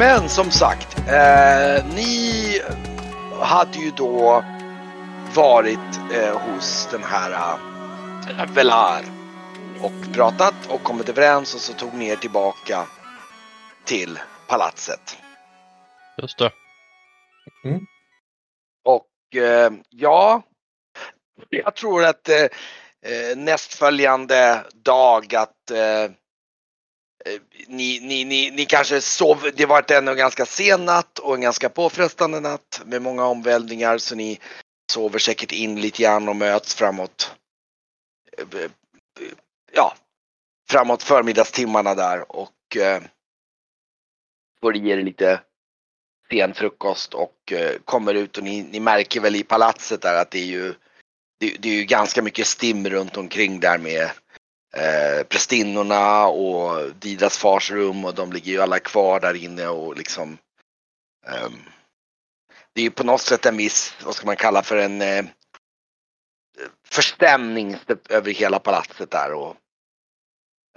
Men som sagt. Eh, ni hade ju då varit eh, hos den här eh, Velar och pratat och kommit överens och så tog ni er tillbaka till palatset. Just det. Och eh, ja, jag tror att eh, eh, nästföljande dag att eh, Eh, ni, ni, ni, ni kanske sov, det var en ganska sen natt och en ganska påfrestande natt med många omvälvningar så ni sover säkert in lite grann och möts framåt eh, eh, ja, framåt förmiddagstimmarna där och eh, får i er lite sen frukost och eh, kommer ut och ni, ni märker väl i palatset där att det är ju det, det är ju ganska mycket stim runt omkring där med eh, prästinnorna och Didas fars rum och de ligger ju alla kvar där inne och liksom ehm, det är ju på något sätt en viss, vad ska man kalla för en eh, förstämning över hela palatset där och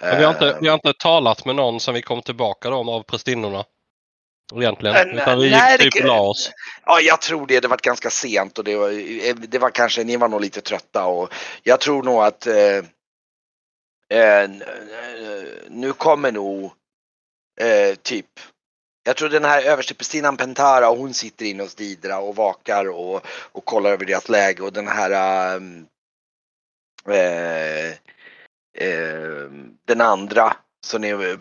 Men vi, har inte, eh, vi har inte talat med någon sen vi kom tillbaka då av prästinnorna. Egentligen. Eh, Utan vi nej, gick typ och la oss. Ja, jag tror det. Det var ganska sent och det var, eh, det var kanske, ni var nog lite trötta och jag tror nog att eh, eh, nu kommer nog eh, typ jag tror den här översteprästinnan Pentara hon sitter inne hos Didra och vakar och, och kollar över deras läge och den här um, eh, eh, den andra som ni eh,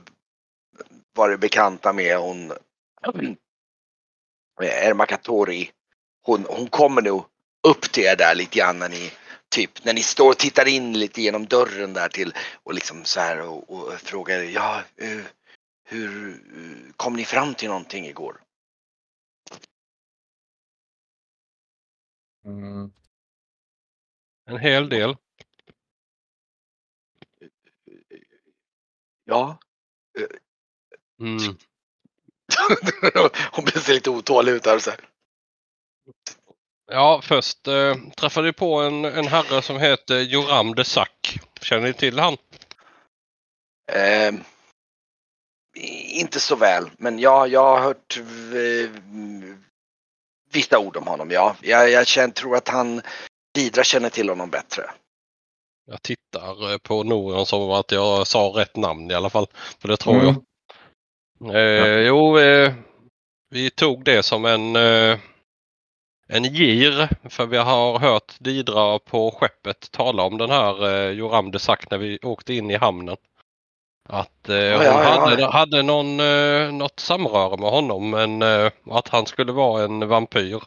varit bekanta med hon eh, Ermakatori hon, hon kommer nog upp till er där lite grann när ni typ när ni står och tittar in lite genom dörren där till och liksom så här och, och frågar ja eh, hur eh, kom ni fram till någonting igår? Mm. En hel del. Ja. Mm. hon ser lite otålig ut och så här. Ja, först eh, träffade vi på en, en herre som heter Joram de Sack. Känner ni till han? Eh, inte så väl, men ja, jag har hört eh, vissa ord om honom. Ja, jag, jag känner, tror att han Didra känner till honom bättre. Jag tittar eh, på Noran som att jag sa rätt namn i alla fall. För det tror Mm. jag. Eh, Jo, eh, vi tog det som en, eh, en gir. För vi har hört Didra på skeppet tala om den här eh, Joram de Sack när vi åkte in i hamnen. Att eh, ja, hon ja, hade, ja. hade någon, eh, något samröre med honom men eh, att han skulle vara en vampyr.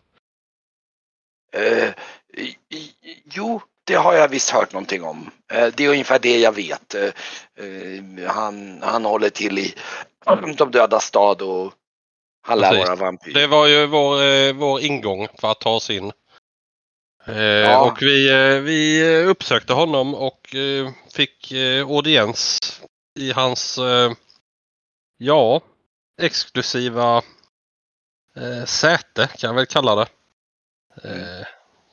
Eh, i- i- jo, det har jag visst hört någonting om. Eh, det är ungefär det jag vet. Eh, han, han håller till i de döda stad och han lär vara vampyr. Det var ju vår, eh, vår ingång för att ta oss in. Eh, Ja. Och vi, eh, vi uppsökte honom och fick audiens i hans, ja, exklusiva säte kan jag väl kalla det.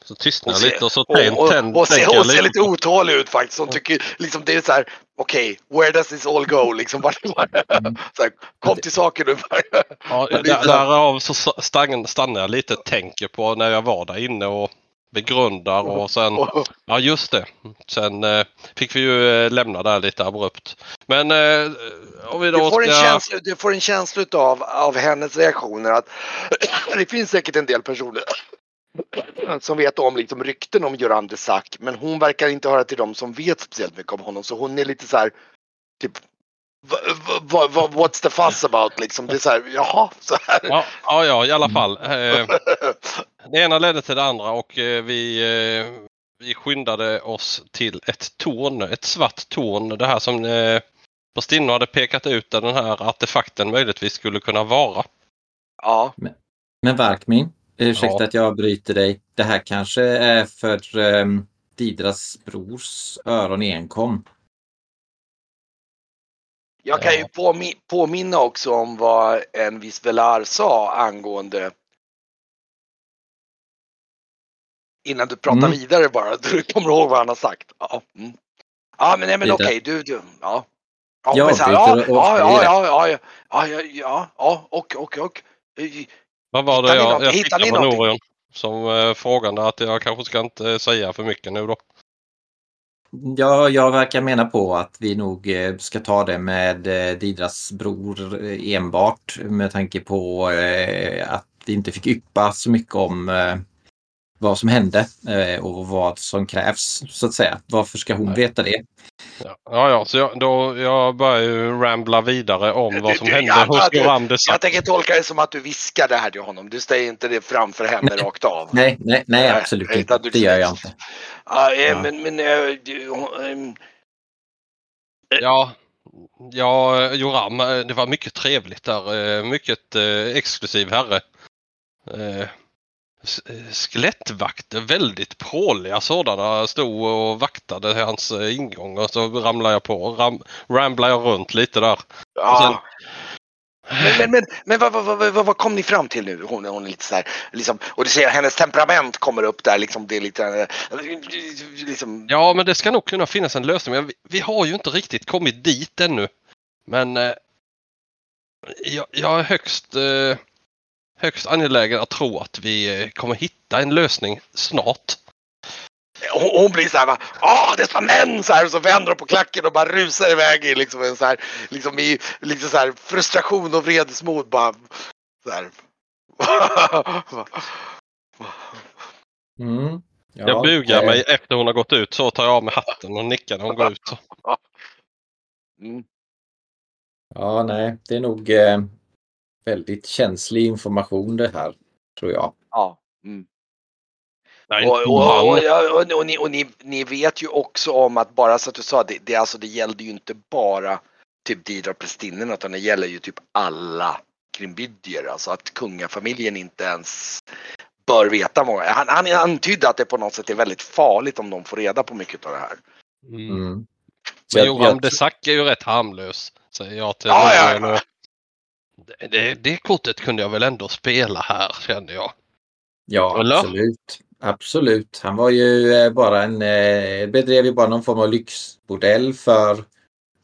Så tystnar Och se- lite och så Och, tänd, och, tänd, och, ser, tänker jag och ser lite. otålig ut faktiskt. Hon tycker liksom det är så här, okej, where does this all go? Liksom, vart, Mm. så här, kom till saken nu. Ja, Men det är där, så- därav så stann- stannar jag lite och tänker på när jag var där inne och begrundar och sen Och- Ja just det. Sen eh, fick vi ju eh, lämna där lite abrupt. Men eh, om vi Du då får, en ska... känsla, du får en känsla av, av hennes reaktioner att det finns säkert en del personer som vet om liksom rykten om Göran de Sack men hon verkar inte höra till dem som vet speciellt mycket om honom så hon är lite så här typ "Va- va- va- what's the fuss about liksom? Det är så här, jaha, så här. Ja, ja, ja, i alla fall. Eh, det ena ledde till det andra och eh, vi, eh, vi skyndade oss till ett torn, ett svart torn. Det här som Bastinno hade pekat ut där den här artefakten möjligtvis skulle kunna vara. Ja, Men Varkmin, ursäkta Ja. att jag bryter dig. Det här kanske är för um, Didras brors öron enkom. jag kan ju Ja. påmi- påminna också om vad en viss Velar sa angående Innan du pratar Mm. vidare bara, du kommer ihåg vad han har sagt. Ja, mm. ja men, nej, men okej, du, du, ja. Ja, Jag men så här, ja, ja, ja, ja, ja, ja, ja, ja, ja, och, och, och. Vad var det Hittar jag, jag hittar tittade på? Norion som eh, frågade att jag kanske ska inte säga för mycket nu då. Ja, jag verkar mena på att vi nog eh, ska ta det med eh, Didras bror eh, enbart med tanke på eh, att vi inte fick yppa så mycket om eh, vad som hände eh, och vad som krävs så att säga. Varför ska hon Nej. veta det? Ja, ja, så jag, då, jag börjar ju rambla vidare om vad som Du- hände ja, hos du- Joram de Jag tänker tolka det som att du viskar det här till honom. Du säger inte det framför henne Nej. rakt av. Nej, nej, nej Nej, absolut utan inte. du- Det gör jag inte. Ja, eh, Ja. men, men eh, du, ehm, Ja, ja, Joram, det var mycket trevligt där. Mycket exklusiv herre. Eh, Skelettvakter, väldigt pråliga sådana, stod och vaktade hans eh, ingång och så ramlade jag på. Ram, ramblade jag runt lite där. ja. Men, men, men, men vad, vad, vad, vad, vad kom ni fram till nu? Hon, hon är lite så här, liksom, och du ser hennes temperament kommer upp där. Liksom, det är lite, eh, liksom, Ja, men det ska nog kunna finnas en lösning. Vi, vi har ju inte riktigt kommit dit ännu. Men jag, jag är högst, eh, högst angelägen att tro att vi eh, kommer hitta en lösning snart. hon, hon blir så här, va, åh dessa män! Så här, och så vänder hon på klacken och bara rusar iväg i liksom en så här, liksom i liksom så här frustration och vredesmod bara. Så här. Mm. Ja, jag bugar eh, mig efter hon har gått ut. Så tar jag av mig hatten och nickar när hon går ut. Mm. Ja, nej, det är nog eh, väldigt känslig information det här, tror jag. Ja. Mm. Och, och, och, och, och, och, ni, och ni, ni vet ju också om att bara så att du sa det, det, alltså, det gällde ju inte bara typ Didra och prästinnorna utan det gäller ju typ alla krimbydjer. Alltså att kungafamiljen inte ens bör veta många. Han, han antydde att det på något sätt är väldigt farligt om de får reda på mycket av det här. Mm. Mm. Men Joram jag- de Sac är ju rätt harmlös. Säger jag till Ja, ja, ja. Det, det, kortet kunde jag väl ändå spela här kände jag. Ja, Eller? absolut. Absolut. Han var ju eh, bara en, eh, bedrev ju bara någon form av lyxbordell för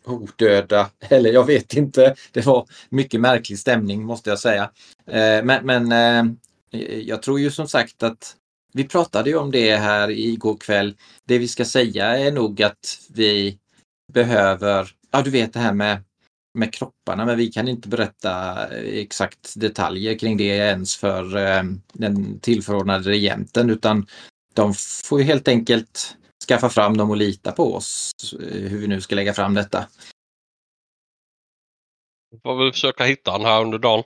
odöda. Eller jag vet inte. Det var mycket märklig stämning måste jag säga. Eh, men men jag tror ju som sagt att vi pratade ju om det här igår kväll. Det vi ska säga är nog att vi behöver, ja du vet det här med med kropparna men vi kan inte berätta eh, exakt detaljer kring det ens för eh, den tillförordnade regenten utan de får ju helt enkelt skaffa fram dem och lita på oss eh, hur vi nu ska lägga fram detta. Får väl försöka hitta han här under dagen.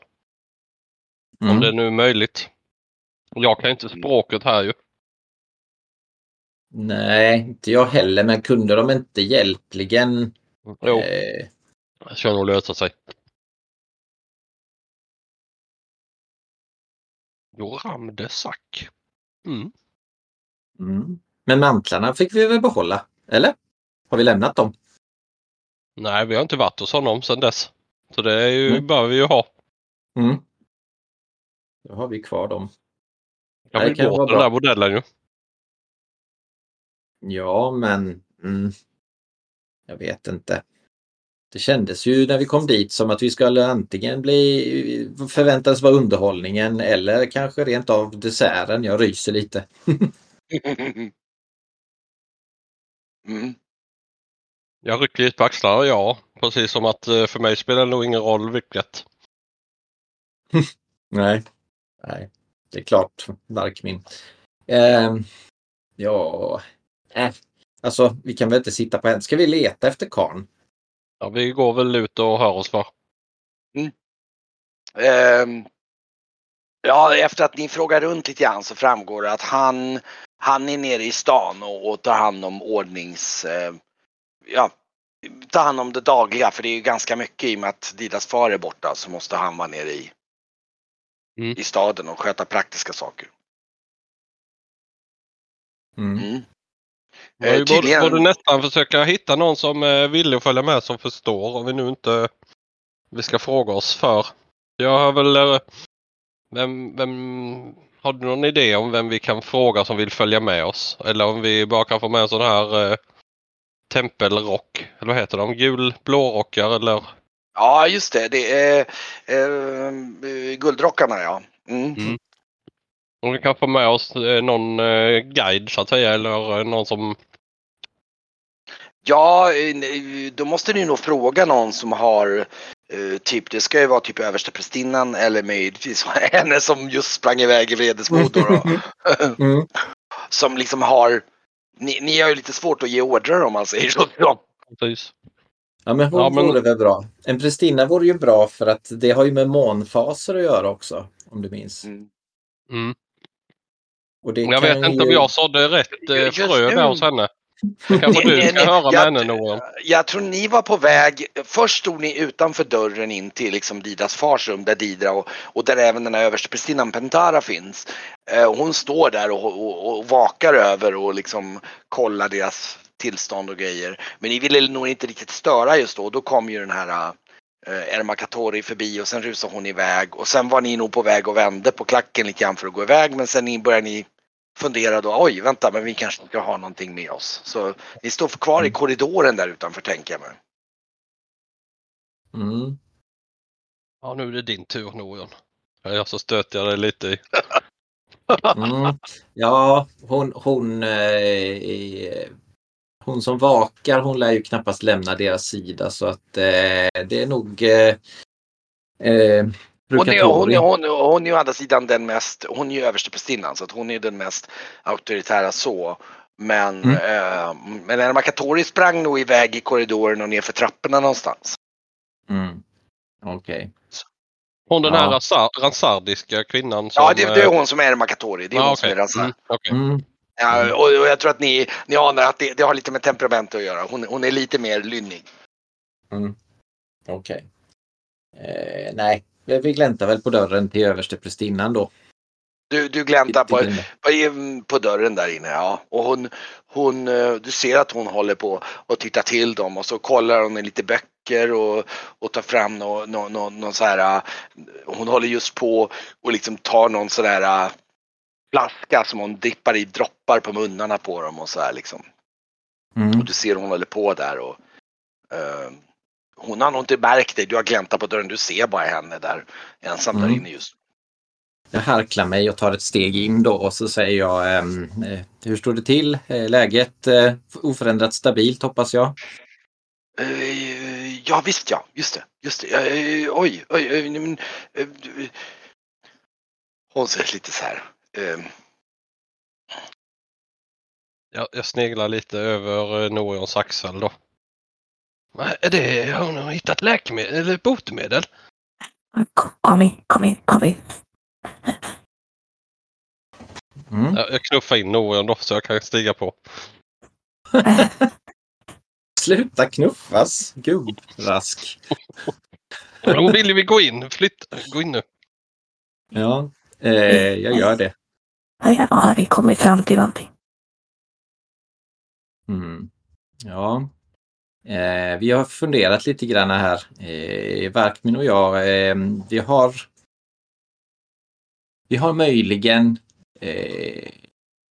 Om Mm. det nu är möjligt. Jag kan inte språket här ju. Nej, inte jag heller men kunde de inte hjälpligen Jo, eh, det ska nog lösa sig. Joram de Sac. Mm. mm. Men mantlarna fick vi väl behålla? Eller? Har vi lämnat dem? Nej, vi har inte varit hos honom sedan dess. Så det är ju, Mm. bör vi ju ha. Mm. Då har vi kvar dem. Jag vill kan till den där modellen ju. Ja, men mm, jag vet inte. Det kändes ju när vi kom dit som att vi skulle antingen bli förväntas vara underhållningen eller kanske rent av desserten. Jag ryser lite. Mm. Jag rycker lite på axlarna, ja. Precis som att eh, för mig spelar det nog ingen roll vilket. Nej, nej, det är klart, Darkmin. Eh, ja, äh. alltså vi kan väl inte sitta på en. Ska vi leta efter karn? Ja, vi går väl ut och hör oss för. Ehm, ja, efter att ni frågar runt lite grann så framgår det att han, han är nere i stan och, och tar hand om ordnings... Eh, ja, tar hand om det dagliga för det är ju ganska mycket i och med att Didas far är borta så måste han vara nere i, Mm. i staden och sköta praktiska saker. Mm. Mm. Vi Eh, tydligen- borde, borde nästan försöka hitta någon som villig att följa med som förstår om vi nu inte vi ska fråga oss för. Jag har väl... eh, Vem, vem, har du någon idé om vem vi kan fråga som vill följa med oss? Eller om vi bara kan få med en sån här eh, tempelrock. Eller vad heter de? Gul blårockar eller? Ja, just det. Det är eh, guldrockarna ja. Mm. Mm. Om vi kan få med oss eh, någon eh, guide så att säga eller eh, någon som... Ja, eh, då måste ni nog fråga någon som har eh, typ, det ska ju vara typ översteprästinnan eller möjligtvis henne som just sprang iväg i vredesmod. då. Mm. som liksom har, ni, ni har ju lite svårt att ge order om man säger så. Precis. Ja, men hon Ja, men- vore väl bra. En prästinna vore ju bra för att det har ju med månfaser att göra också. Om du minns. Mm. Mm. Och det Jag kan vet inte om jag sådde rätt eh, frö där hos henne. Det kanske du ska höra med Jag- henne Noran. Jag tror ni var på väg, först stod ni utanför dörren in till liksom Didas fars rum där Didra och, och där även den här översteprästinnan Pentara finns. Eh, hon står där och, och, och vakar över och liksom kollar deras tillstånd och grejer. Men ni ville nog inte riktigt störa just då. Då kom ju den här eh, Erma Katori förbi och sen rusade hon iväg och sen var ni nog på väg och vände på klacken lite grann för att gå iväg men sen började ni fundera då, oj vänta men vi kanske ska ha någonting med oss. Så ni står kvar i korridoren där utanför tänker jag mig. Mm. Ja nu är det din tur Noran. Jag så stöter jag dig lite i. Mm. Ja, hon, hon, eh, hon som vakar, hon lär ju knappast lämna deras sida så att eh, det är nog eh, eh, Hon är, hon, är, hon, är, hon är ju å andra sidan den mest, hon är ju översteprästinnan så att hon är den mest auktoritära så. Men, Mm. eh, men Erma Katori sprang nog iväg i korridoren och ner för trapporna någonstans. Mm. Okej. Hon den Ja. här rasar, ransardiska kvinnan som... Ja det, det är eh, hon som är Erma Katori, det är ja, hon som okej. är Razar. Mm, okej. Mm. Ja, och, och jag tror att ni, ni anar att det, det har lite med temperament att göra. Hon, hon är lite mer lynnig. Mm. Okej. Eh, nej, vi gläntar väl på dörren till översteprästinnan då. Du, du gläntar på, på, på dörren där inne ja. Och hon, hon, eh, du ser att hon håller på och tittar till dem och så kollar hon i lite böcker och, och tar fram någon, någon, någon, någon så här. eh, Hon håller just på och liksom tar någon sån där eh, flaska som hon dippar i droppar på munnarna på dem och så här liksom. Mm. Och du ser hon håller på där och eh, hon har nog inte märkt dig. Du har gläntat på dörren. Du ser bara henne där ensam där Mm. inne just. Jag harklar mig och tar ett steg in då och så säger jag ehm, eh, Hur står det till? Eh, läget eh, oförändrat stabilt hoppas jag. Eh, ja visst ja, just det. Just det. Eh, oj, oj, oj. nej, Men, eh, du- hon säger lite så här. Eh, Jag, jag sneglar lite över eh, Norans axel då. Vad Är det, har hon hittat läkemedel eller botemedel? Kom in, kom in, kom in. Mm. Jag, knuffar in Noran då så jag kan stiga på. Sluta knuffas, gubbrask. Hon vill vi gå in. Flytta, gå in nu. Ja, eh, jag gör det. Ja, har vi kommit fram till någonting? Mm. Ja. Eh, vi har funderat lite grann här. Eh, Varkmin och jag. Eh, vi har Vi har möjligen eh,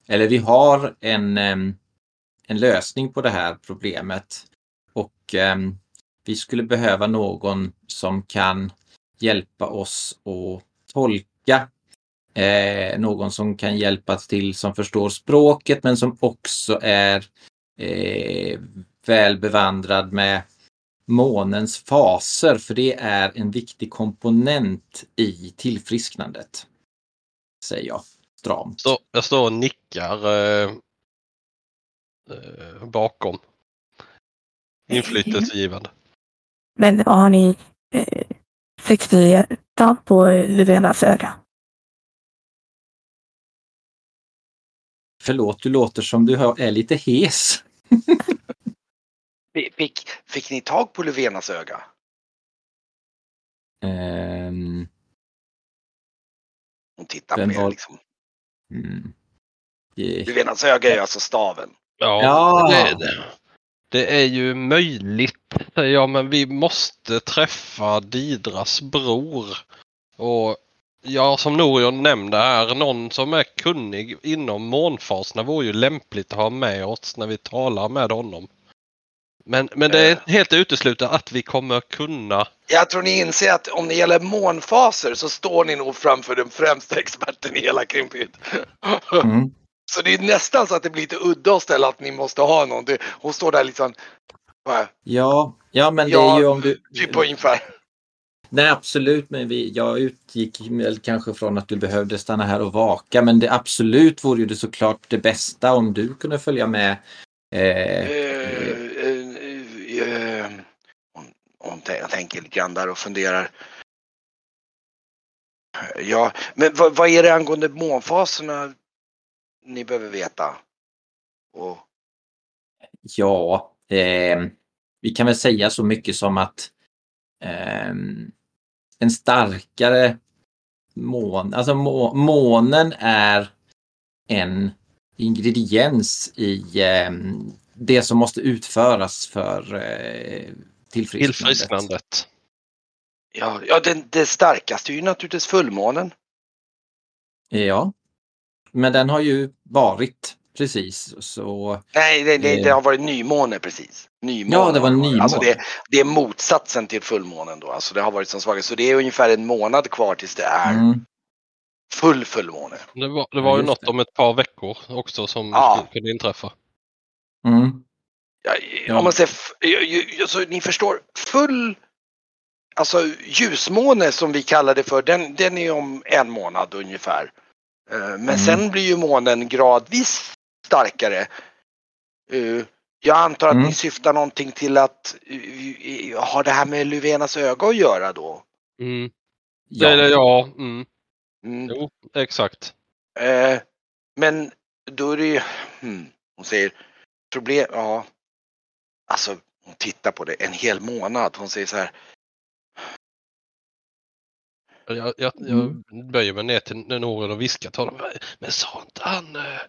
eller vi har en, en lösning på det här problemet. Och vi skulle behöva någon som kan hjälpa oss att tolka Eh, någon som kan hjälpa till som förstår språket men som också är eh, väl bevandrad med månens faser för det är en viktig komponent i tillfrisknandet. Säger jag stramt. Så, jag står och nickar eh, eh, bakom. Inflytelsegivande. Men har ni eh, fick ni tag på Luvenas öga? Förlåt, du låter som du är lite hes. fick, fick ni tag på Löfvenas öga? Ehm, Hon tittar på er var- liksom. mm. Eh, Löfvenas öga är ju alltså staven. Ja, Ja. Det, är det. det är ju möjligt, jag, men vi måste träffa Didras bror. Och ja, som Norion nämnde här, någon som är kunnig inom månfaserna vore ju lämpligt att ha med oss när vi talar med honom. Men, men det är Eh. helt uteslutet att vi kommer kunna. Jag tror ni inser att om det gäller månfaser så står ni nog framför den främsta experten i hela Krimpyd. Mm. Så det är nästan så att det blir lite udda att ställa att ni måste ha någon. Det, hon står där liksom, bara, Ja, ja, men det Ja, är ju om du... typ på ungefär. Nej, absolut. Men vi, jag utgick kanske från att du behövde stanna här och vaka. Men det absolut vore ju det såklart det bästa om du kunde följa med. Eh, eh, hon, hon jag tänker lite grann där och funderar. Ja, men vad, vad är det angående månfaserna ni behöver veta? Och, Ja, eh, vi kan väl säga så mycket som att eh, en starkare mån, alltså må, månen är en ingrediens i eh, det som måste utföras för eh, tillfrisknandet. Tillfrisknandet. ja, ja det, det starkaste är ju naturligtvis fullmånen. Ja, men den har ju varit precis så. Nej, det, det, det Eh. har varit nymåne precis. Nymåne Ja, det var nymåne. Alltså det, det är motsatsen till fullmånen då. Alltså det har varit som svagast. Så det är ungefär en månad kvar tills det är Mm, full fullmåne. Det var, det var ju just något det. om ett par veckor också som Ja. kunna inträffa. mm, Ja, Ja. Om man säger, alltså, ni förstår, full Alltså ljusmåne som vi kallar det för, den, den är om en månad ungefär. Eh, Men Mm. sen blir ju månen gradvis starkare. Eh, Jag antar att Mm. ni syftar någonting till att uh, har det här med Luvenas öga att göra då? Mm. ja. Ja. Ja, mm. Mm. Jo, exakt. Eh, Men då är det ju, hmm, hon säger problem, ja. Alltså hon tittar på det en hel månad. Hon säger så här, Jag, jag, jag Mm. böjer mig ner till Noren och viskar till honom. Men sa inte han eh,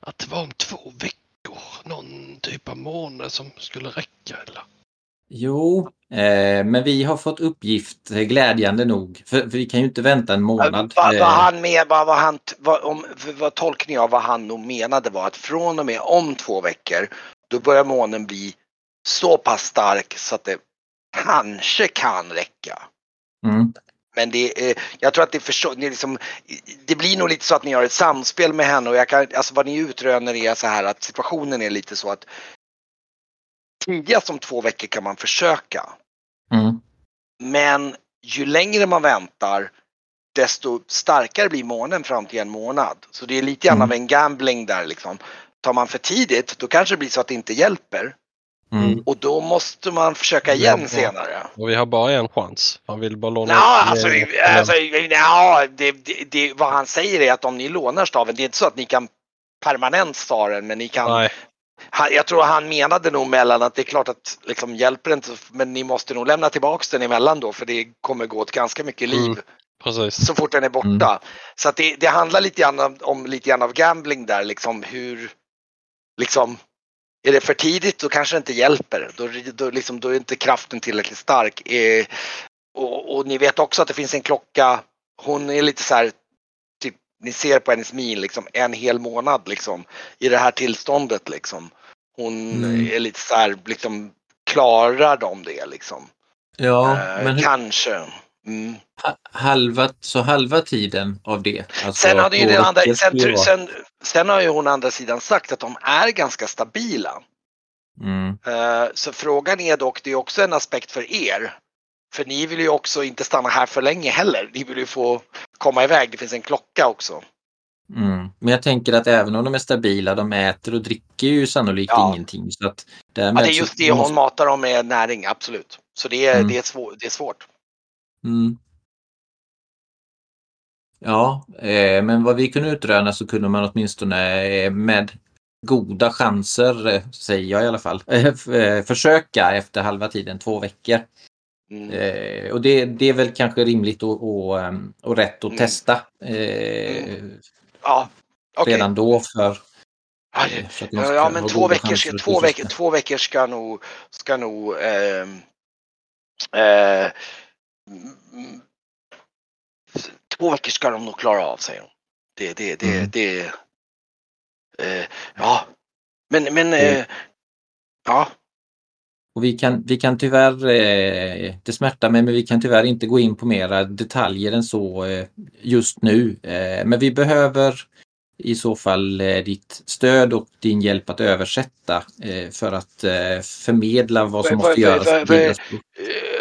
att det var om två veckor någon typ av månad som skulle räcka? Eller? Jo, eh, men vi har fått uppgift, eh, glädjande nog, för, för vi kan ju inte vänta en månad. Vad, Eh, vad han med, vad, vad han, vad, om, vad tolkningen av vad han nog menade var att från och med om två veckor då börjar månen bli så pass stark så att det kanske kan räcka. mm, Men det, eh, jag tror att det, förstå, det, liksom, det blir nog lite så att ni har ett samspel med henne och jag kan, alltså vad ni utröner är så här att situationen är lite så att tidigast om två veckor kan man försöka. mm, Men ju längre man väntar desto starkare blir månen fram till en månad. Så det är lite grann Mm. av en gambling där liksom. Tar man för tidigt då kanske det blir så att det inte hjälper mm. och då måste man försöka Ja, igen bra. senare. Och vi har bara en chans. Han vill bara låna Ja, ut- alltså, eller- alltså ja, det, det, det, vad han säger är att om ni lånar staven, det är inte så att ni kan permanent sta den, men ni kan. Nej, Han, jag tror han menade nog mellan att det är klart att liksom hjälper det inte, men ni måste nog lämna tillbaks den emellan då, för det kommer gå åt ganska mycket liv Mm. precis. så fort den är borta. Så att det, det handlar lite grann om, om lite grann av gambling där, liksom hur, liksom, är det för tidigt då kanske det inte hjälper. Då, då, liksom, då är inte kraften tillräckligt stark. Eh, och, och ni vet också att det finns en klocka, hon är lite så här, typ, ni ser på hennes min, liksom en hel månad liksom, i det här tillståndet liksom. Hon Mm. är lite så här, liksom, klarar de det liksom? Ja, Eh, men Kanske. Mm. ha- halva, så halva tiden av det? Alltså, Sen, hade ju den andra, sen, sen, sen har ju hon andra sidan sagt att de är ganska stabila. Mm, Eh, Så frågan är dock, det är också en aspekt för er. För ni vill ju också inte stanna här för länge heller. Ni vill ju få komma iväg. Det finns en klocka också. mm. Men jag tänker att även om de är stabila, de äter och dricker ju sannolikt Ja. ingenting. Så att Ja, det är just det måste- hon matar dem med näring, absolut. Så det är, Mm. det är, svår, det är svårt. Mm. Ja, eh, men vad vi kunde utröna så kunde man åtminstone eh, med goda chanser, eh, säger jag i alla fall, eh, försöka efter halva tiden, två veckor. Mm. Eh, och det, det är väl kanske rimligt och, och, ehm, och rätt att Mm. testa eh, Ja, okej. redan då för, Ja, för Ja, men två veckor, ska, två, veckor, två veckor ska nog, ska nog ehm, eh, mm, två veckor ska de nog klara av säger hon. Det, det, det, Mm. det, eh, ja. Men, men, eh, ja. Och vi kan, vi kan tyvärr, eh, det smärtar mig, men vi kan tyvärr inte gå in på mera detaljer än så eh, just nu. Eh, men vi behöver i så fall eh, ditt stöd och din hjälp att översätta för att förmedla vad som måste göras.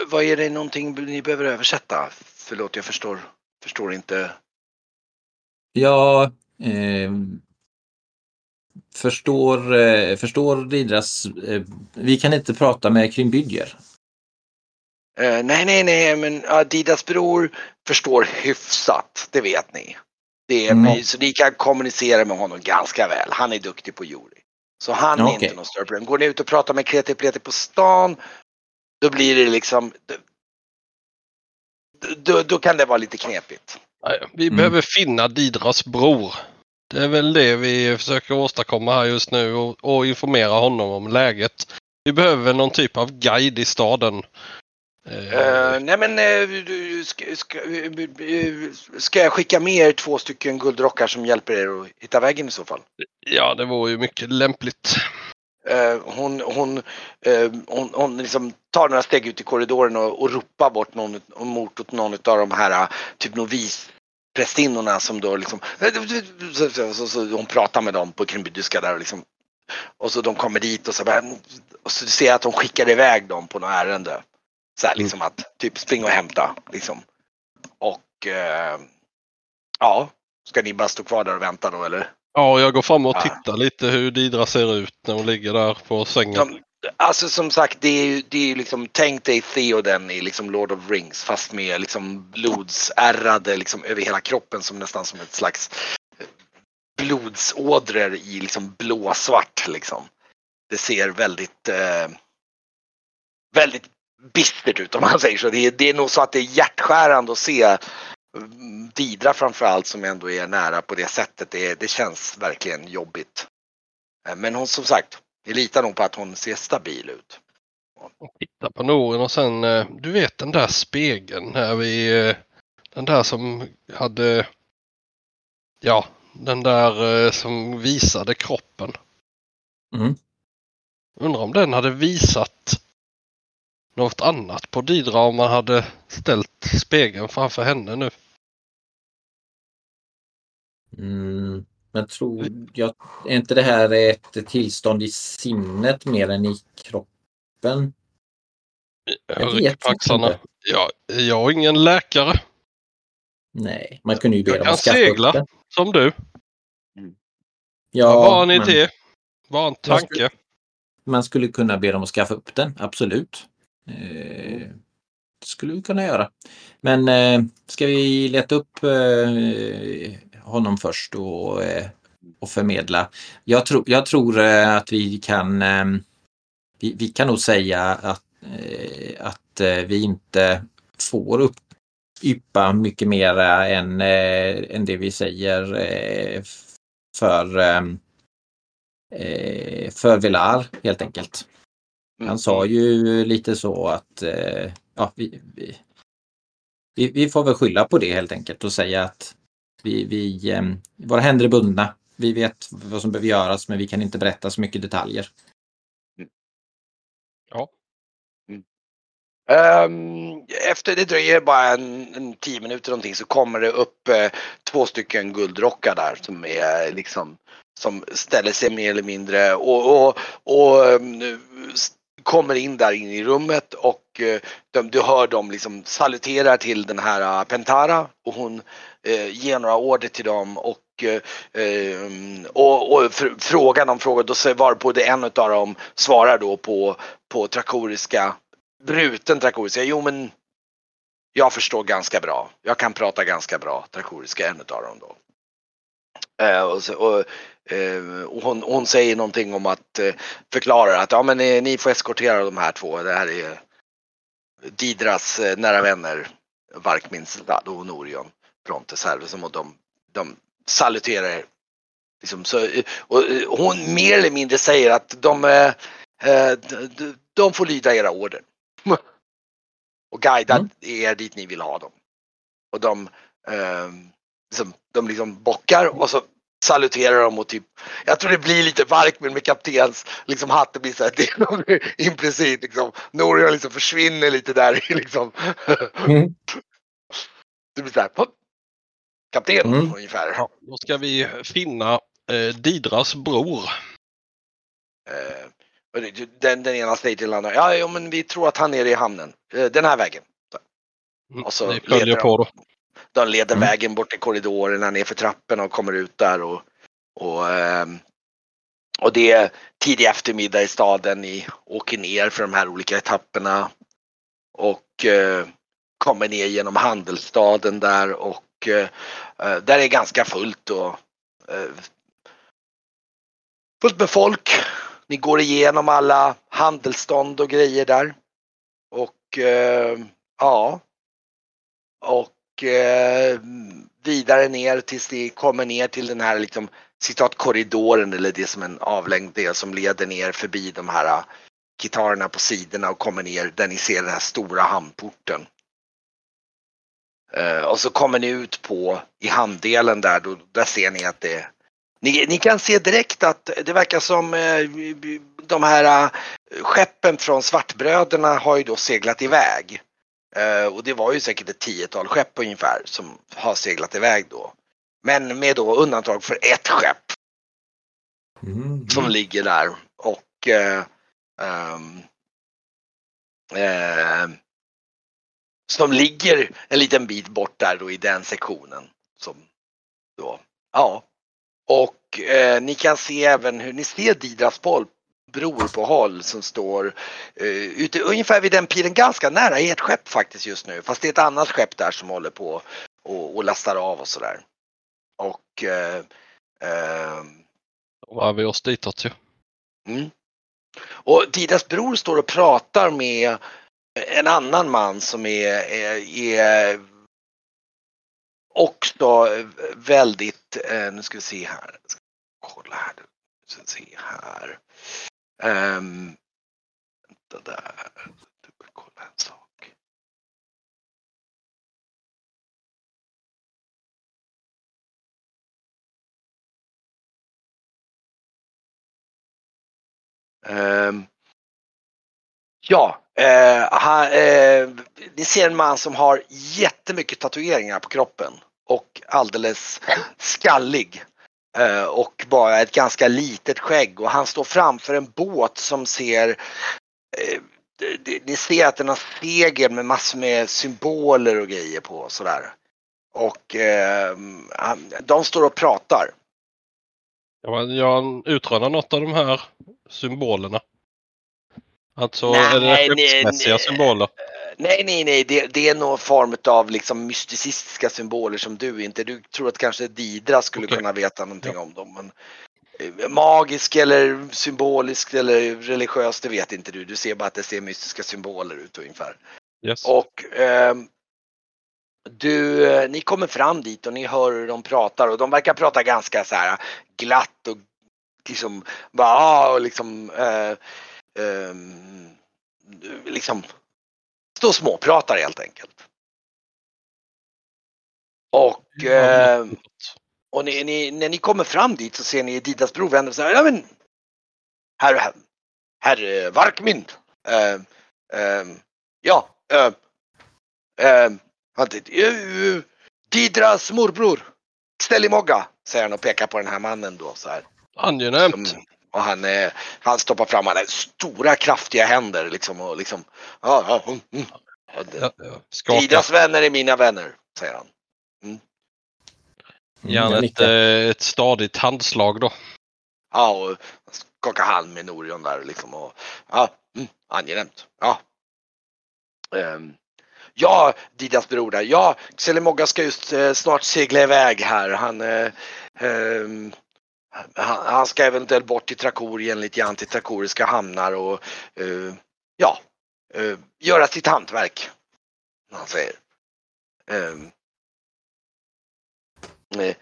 vad är det någonting ni behöver översätta? Förlåt, jag förstår, förstår inte. Jag eh, förstår, eh, förstår Didras... Eh, vi kan inte prata med Krymbydjer. Eh, nej, nej, nej, men Adidas bror förstår hyfsat, det vet ni. Det är, Mm. Så ni kan kommunicera med honom ganska väl. Han är duktig på Juri. Så han är inte någon större problem. Går ni ut och pratar med Kreti på stan, då blir det liksom... Då, då kan det vara lite knepigt. Nej, Vi Mm. behöver finna Didras bror. Det är väl det vi försöker åstadkomma här just nu och, och informera honom om läget. Vi behöver någon typ av guide i staden. Eh, nej men du, ska, ska, eh, ska jag skicka med er två stycken guldrockar som hjälper er att hitta vägen i så fall? ja, det vore ju mycket lämpligt. Eh, hon, hon, eh, hon, hon liksom tar några steg ut i korridoren och, och ropar bort någon, mot åt någon av de här typ novisprästinnorna som då liksom så, så, så, så hon pratar med dem på krimbydiska där och liksom och så de kommer dit och så bara, och så ser jag att de skickar iväg dem på något ärende. Så här liksom att typ spring och hämta liksom. Och eh, ja, ska ni bara stå kvar där och vänta då eller? Ja, jag går fram och Ja. tittar lite hur Didra ser ut när hon ligger där på sängen. De, alltså som sagt, det är ju det är liksom, tänk dig Theoden i liksom Lord of Rings fast med liksom blodsärrade liksom över hela kroppen som nästan som ett slags blodsådror i liksom blåsvart liksom. Det ser väldigt eh, väldigt bistert ut om man säger så. Det är, det är nog så att det är hjärtskärande att se Didra framförallt som ändå är nära på det sättet. Det, det känns verkligen jobbigt. Eh, Men hon som sagt, jag litar nog på att hon ser stabil ut. Titta på Noren och sen, eh, du vet den där spegeln här vi, eh, den där som hade, ja, den där som visade kroppen. Mm. Undrar om den hade visat något annat på Didra om man hade ställt spegeln framför henne nu. Mm. Men tror jag, är inte det här ett tillstånd i sinnet mer än i kroppen? Jag Jag rycker vet på axlarna. inte. Ja, jag är ingen läkare Nej, man kunde ju be Jag dem kan att skaffa segla. upp den. som du. Ja, Bara en men idé. Bara en Jag tanke. man skulle kunna be dem att skaffa upp den, absolut. Eh, det skulle vi kunna göra. Men eh, ska vi leta upp eh, honom först och, eh, och förmedla? Jag, tror jag tror eh, att vi kan eh, vi, vi kan nog säga att, eh, att eh, vi inte får upp, yppa mycket mer än, eh, än det vi säger eh, för eh, eh för Velar helt enkelt. Mm. Han sa ju lite så att eh, ja, vi, vi, vi, vi får väl skylla på det helt enkelt och säga att vi, vi, eh, våra händer är bundna. Vi vet vad som behöver göras men vi kan inte berätta så mycket detaljer. Ehm, efter det dröjer bara en, en tio minuter någonting så kommer det upp eh, två stycken guldrockar där som är liksom som ställer sig mer eller mindre och, och, och ehm, kommer in där in i rummet och eh, de, du hör dem liksom saluterar till den här eh, Pentara och hon eh, ger några order till dem och eh, eh och, och fr- frågar de frågor, då svarar på det en av dem svarar då på, på trakoriska bruten trakoriska. Jo men jag förstår ganska bra. Jag kan prata ganska bra trakoriska, en utav dem då. Eh, och, så, och, och hon, hon säger någonting om att eh, förklara att ja men eh, ni får eskortera de här två. Det här är Didras eh, nära vänner Varkminstad och Norion Bronte Servus och de, de saluterar er. Liksom, så, eh, och, eh, hon mer eller mindre säger att eh, eh, de- de får lyda era order. Och guida Mm. er dit ni vill ha dem. Och de, eh, liksom, de liksom bockar och så saluterar dem och typ, jag tror det blir lite Varkmin med kaptens liksom hatt, det blir så här, det är nog implicit liksom, Norion liksom försvinner lite där liksom. Mm. Det blir så här, kapten Mm. ungefär. Ja, då ska vi finna eh, Didras bror. Eh, den, den ena säger till den andra, ja, ja men vi tror att han är i hamnen, eh, den här vägen. Mm, Och så vi följer på då. De leder Mm. vägen bort i korridorerna ner för trapporna och kommer ut där och, och, ehm, och det är tidig eftermiddag i staden. Ni åker ner för de här olika etapperna och eh, kommer ner genom handelsstaden där och eh, eh, där är ganska fullt och fullt med folk. Ni går igenom alla handelsstånd och grejer där. Och ja. Och eh, vidare ner tills det kommer ner till den här liksom citat korridoren eller det som en avlängd del som leder ner förbi de här eh, gitarrerna på sidorna och kommer ner där ni ser den här stora hamnporten. Eh, och så kommer ni ut på i hamndelen där, då, där ser ni att det ni, ni kan se direkt att det verkar som eh, de här skeppen från Svartbröderna har ju då seglat iväg. Eh, och det var ju säkert ett tiotal skepp ungefär som har seglat iväg då. Men med då undantag för ett skepp Mm. som ligger där och eh, som ligger en liten bit bort där då i den sektionen. Som då, ja. Och eh, ni kan se även hur ni ser Didras boll bror på håll som står eh, ute ungefär vid den pilen ganska nära ert skepp faktiskt just nu. Fast det är ett annat skepp där som håller på och, och lastar av och sådär. Och eh, ehm, Då var vi oss ditåt ju. Mm. Och Didas bror står och pratar med en annan man som är, är, är också väldigt, eh, nu ska vi se här, kolla här, nu ska vi se här. Um, vänta där, Dubbelkolla en sak. Um, ja, eh, han, eh, ni ser en man som har jättemycket tatueringar på kroppen och alldeles skallig. Eh, och bara ett ganska litet skägg och han står framför en båt som ser eh, ni ser att den har segel med massor med symboler och grejer på sådär. Och eh, de står och pratar. Ja, Jag utrönar något av de här symbolerna. Alltså Nej, är det skeppsmässiga symboler? Nej, nej, nej, det, det är någon form av liksom mysticistiska symboler som du inte, du tror att kanske Didra skulle Okej. kunna veta någonting om dem. Men, eh, magisk eller symboliskt eller religiöst, det vet inte du. Du ser bara att det ser mystiska symboler ut ungefär. Yes. Och ehm, du, eh, ni kommer fram dit och ni hör hur de pratar och de verkar prata ganska så här glatt och liksom bara ah, och liksom eh, ehm, liksom stå och småpratar helt enkelt. Och, eh, och ni, ni, när ni kommer fram dit så ser ni Didas bror vänder sig ja men herr, herr, herr eh, Varkmin. Eh, eh, ja, eh, eh, han tittar, eh, Didras morbror. Stellimogga, säger han och pekar på den här mannen då så här. Angenämt. Som- Och han, eh, han stoppar fram han har stora kraftiga händer liksom och liksom. Ja, ja, mm, mm. Skaka. Didas vänner är mina vänner, säger han. Mm, Gärna jag ett, eh, ett stadigt handslag då. Ja, och skakar hand med Norion där liksom. Och, ja, mm, angenämt. Ja. Ehm, ja, Didas bror där. Ja, Xelimogga ska just eh, snart segla iväg här. Han, eh, ehm, han, han ska eventuellt bort till Trakorien, lite grann till trakoriska hamnar och uh, ja, uh, göra sitt hantverk. Han säger. Ehm, eh.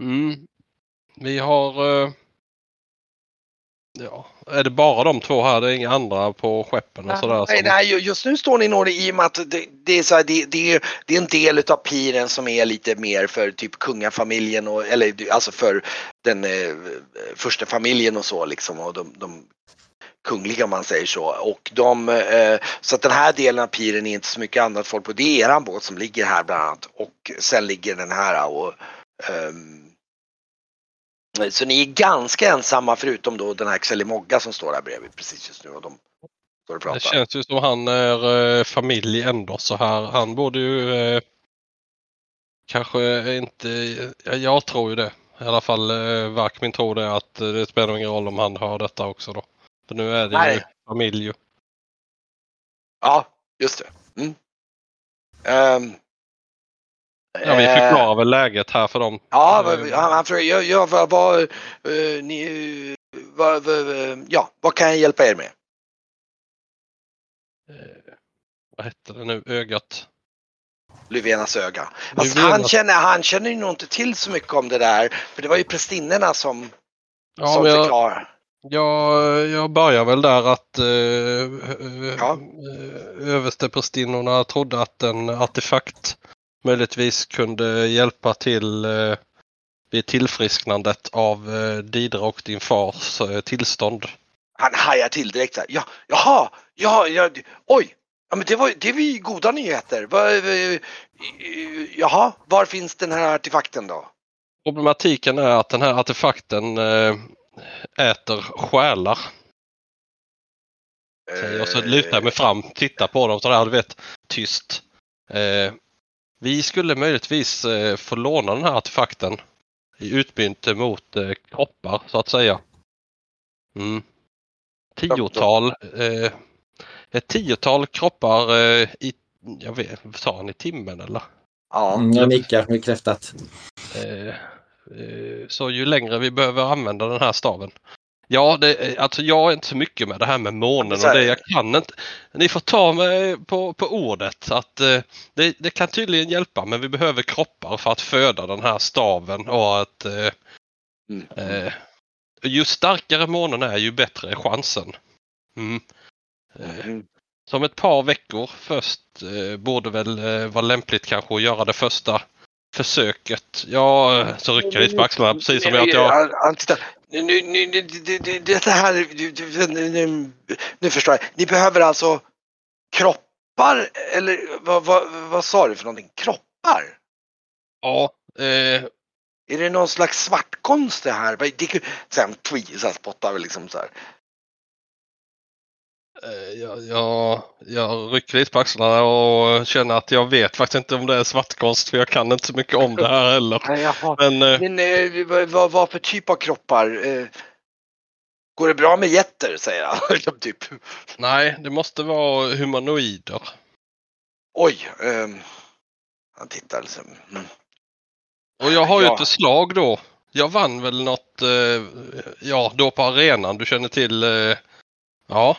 Mm. Vi har... uh, Ja, är det bara de två här? Det är inga andra på skeppen och sådär? Nej, som- nej, ju- just nu står ni nog i och med att det, det, är så här, det, det, är, det är en del utav piren som är lite mer för typ kungafamiljen och eller alltså för den eh, första familjen och så liksom och de, de kungliga om man säger så. Och de, eh, så att den här delen av piren är inte så mycket annat folk på. Det är eran båt som ligger här bland annat och sen ligger den här och ehm, så ni är ganska ensamma förutom då den här Xelimogga som står där bredvid precis just nu och de står och pratar. Det känns ju som han är eh, familj ändå så här. Han borde ju eh, kanske inte, ja, jag tror ju det. I alla fall eh, Varkmin tror det att eh, det spelar ingen roll om han hör detta också då. För nu är det ju Nej. familj ju. Ja, just det. Mm. Ehm, Ja, vi eh, förklarar väl läget här för dem. Ja, Eh, vad- han, han frågar, ja, ja, vad, vad, eh, ni, vad, vad, eh, ja, vad kan jag hjälpa er med? eh, vad hette det nu? Ögat. Lyvenas öga. Alltså, Lyvenas- han, känner, han känner ju nog inte till så mycket om det där, för det var ju prästinnorna som, Ja, som jag, förklarade. jag, jag börjar väl där att eh, eh, Ja. eh, översteprästinnorna trodde att en artefakt möjligtvis kunde hjälpa till eh, vid tillfrisknandet av eh, Didra och din fars eh, tillstånd. Han hajar till direkt så här. Ja, jaha, ja, ja, oj, ja, men det var, det var ju goda nyheter. Va, jaha, var finns den här artefakten då? Problematiken är att den här artefakten äter själar. jag. Så lutar jag mig fram, tittar på dem sådär, du vet, tyst. Vi skulle möjligtvis eh, få låna den här artefakten i utbyte mot eh, kroppar så att säga. Mm. Tiotal, eh, ett tiotal kroppar eh, i, jag vet, sa han i timmen eller? Ja, Mm, jag nickar bekräftat. Eh, eh, så ju längre vi behöver använda den här staven. Ja, det, alltså jag är inte så mycket med det här med månen och det. Jag kan inte. Ni får ta mig på, på ordet att eh, det, det kan tydligen hjälpa men vi behöver kroppar för att föda den här staven och att eh, Mm. eh, ju starkare månen är ju bättre är chansen. Mm. Eh, Mm. som ett par veckor först eh, borde väl eh, vara lämpligt kanske att göra det första försöket. Ja, eh, så rycker jag lite på axlarna precis som att jag... Nu, nu, nu, det, det, det här, nu, nu, förstår jag. Ni behöver alltså kroppar eller vad, vad, vad sa du för någonting? Kroppar? Ja, eh, Är det någon slags svartkonst det här? Det, sen så här spottar vi liksom så här. Eh, jag, jag, jag rycker lite på axlarna och känner att jag vet faktiskt inte om det är svartkonst för jag kan inte så mycket om det här heller. Jaha. Men eh, Men eh, vad, vad, för typ av kroppar? Går det bra med jätter säger han. Typ. nej, det måste vara humanoider. Oj. ehm, han tittar liksom. Mm. Och jag har ju Ja. ett förslag då. Jag vann väl något, eh, ja då på arenan, du känner till, eh, ja.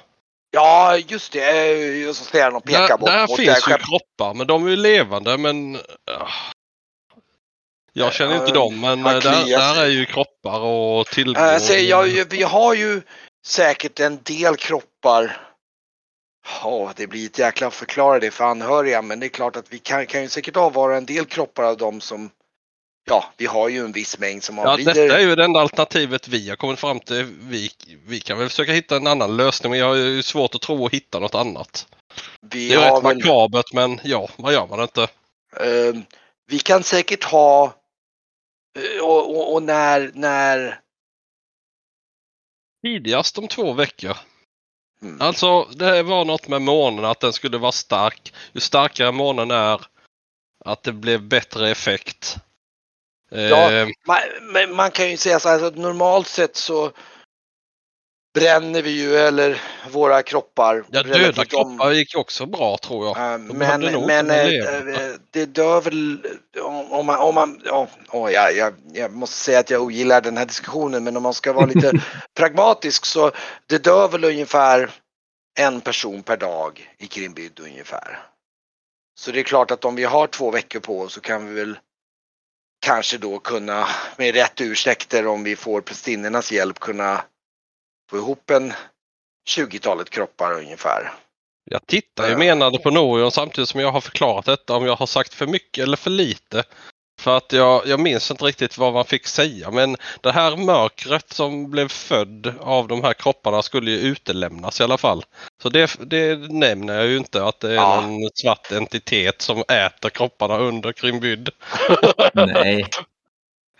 Ja, just det. eh, Och så säger han och pekar Där, bort där mot finns ju kroppar men de är ju levande men ah. jag känner inte dem men han eh, där, där är ju kroppar och tillgång. Så jag, vi har ju säkert en del kroppar. Ja, det blir ett jäkla förklara det för anhöriga men det är klart att vi kan, kan ju säkert avvara en del kroppar av dem som Ja, vi har ju en viss mängd som Ja, avlider. detta är ju det enda alternativet vi har kommit fram till. Vi, vi kan väl försöka hitta en annan lösning men jag har ju svårt att tro att hitta något annat. vi Det är rätt väl, makabert men ja, vad gör man inte? eh, vi kan säkert ha och, och, och när, när Tidigast om två veckor. mm, Alltså det var något med månen att den skulle vara stark. Ju starkare månen är att det blev bättre effekt. Ja. Eh, man, man kan ju säga så här så att normalt sett så bränner vi ju eller våra kroppar. ja, döda kroppar gick också bra tror jag. De Men, men eh, eh, det dör väl om man, om man ja, ja, jag, jag måste säga att jag ogillar den här diskussionen men om man ska vara lite pragmatisk så det dör väl ungefär en person per dag i Krimbyd ungefär. Så det är klart att om vi har två veckor på oss så kan vi väl kanske då kunna med rätt ursäkter om vi får prästinnornas hjälp kunna få ihop en 20-talet kroppar ungefär. Jag tittar ju menande på Norion samtidigt som jag har förklarat detta om jag har sagt för mycket eller för lite. För att jag, jag minns inte riktigt vad man fick säga men det här mörkret som blev född av de här kropparna skulle ju utelämnas i alla fall. Så det, det nämner jag ju inte att det är Ja. någon svart entitet som äter kropparna under Krimbyd. Nej.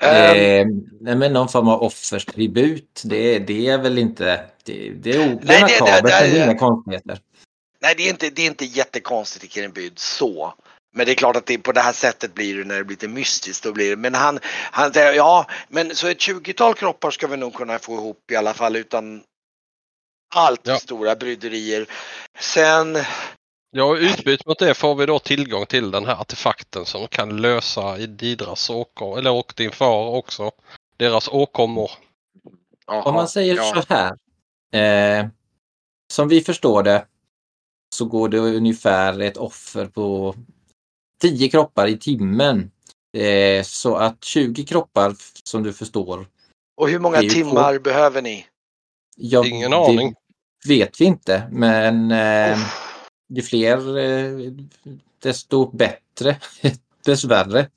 Ehm, Eh, nej, men någon form av offerstribut, det, det är väl inte... Det, det är, o- det det- det- makabert, det- det är inga konstigheter. nej, det är, inte, det är inte jättekonstigt i Kirinbyd så. Men det är klart att det på det här sättet blir det när det blir lite mystiskt. Då blir det. Men han, han säger ja, men så ett 20-tal kroppar ska vi nog kunna få ihop i alla fall utan allt Ja. stora bryderier. Sen, Ja, utbyte mot det får vi då tillgång till den här artefakten som kan lösa Ididras åkommor, eller och din far också, deras åkommor. Om man säger ja. så här. Eh, som vi förstår det så går det ungefär ett offer på 10 kroppar i timmen. Eh, så att 20 kroppar som du förstår. Och hur många timmar behöver ni? Ja, Ingen det aning. vet vi inte, men eh, ju fler eh, desto bättre. Dessvärre.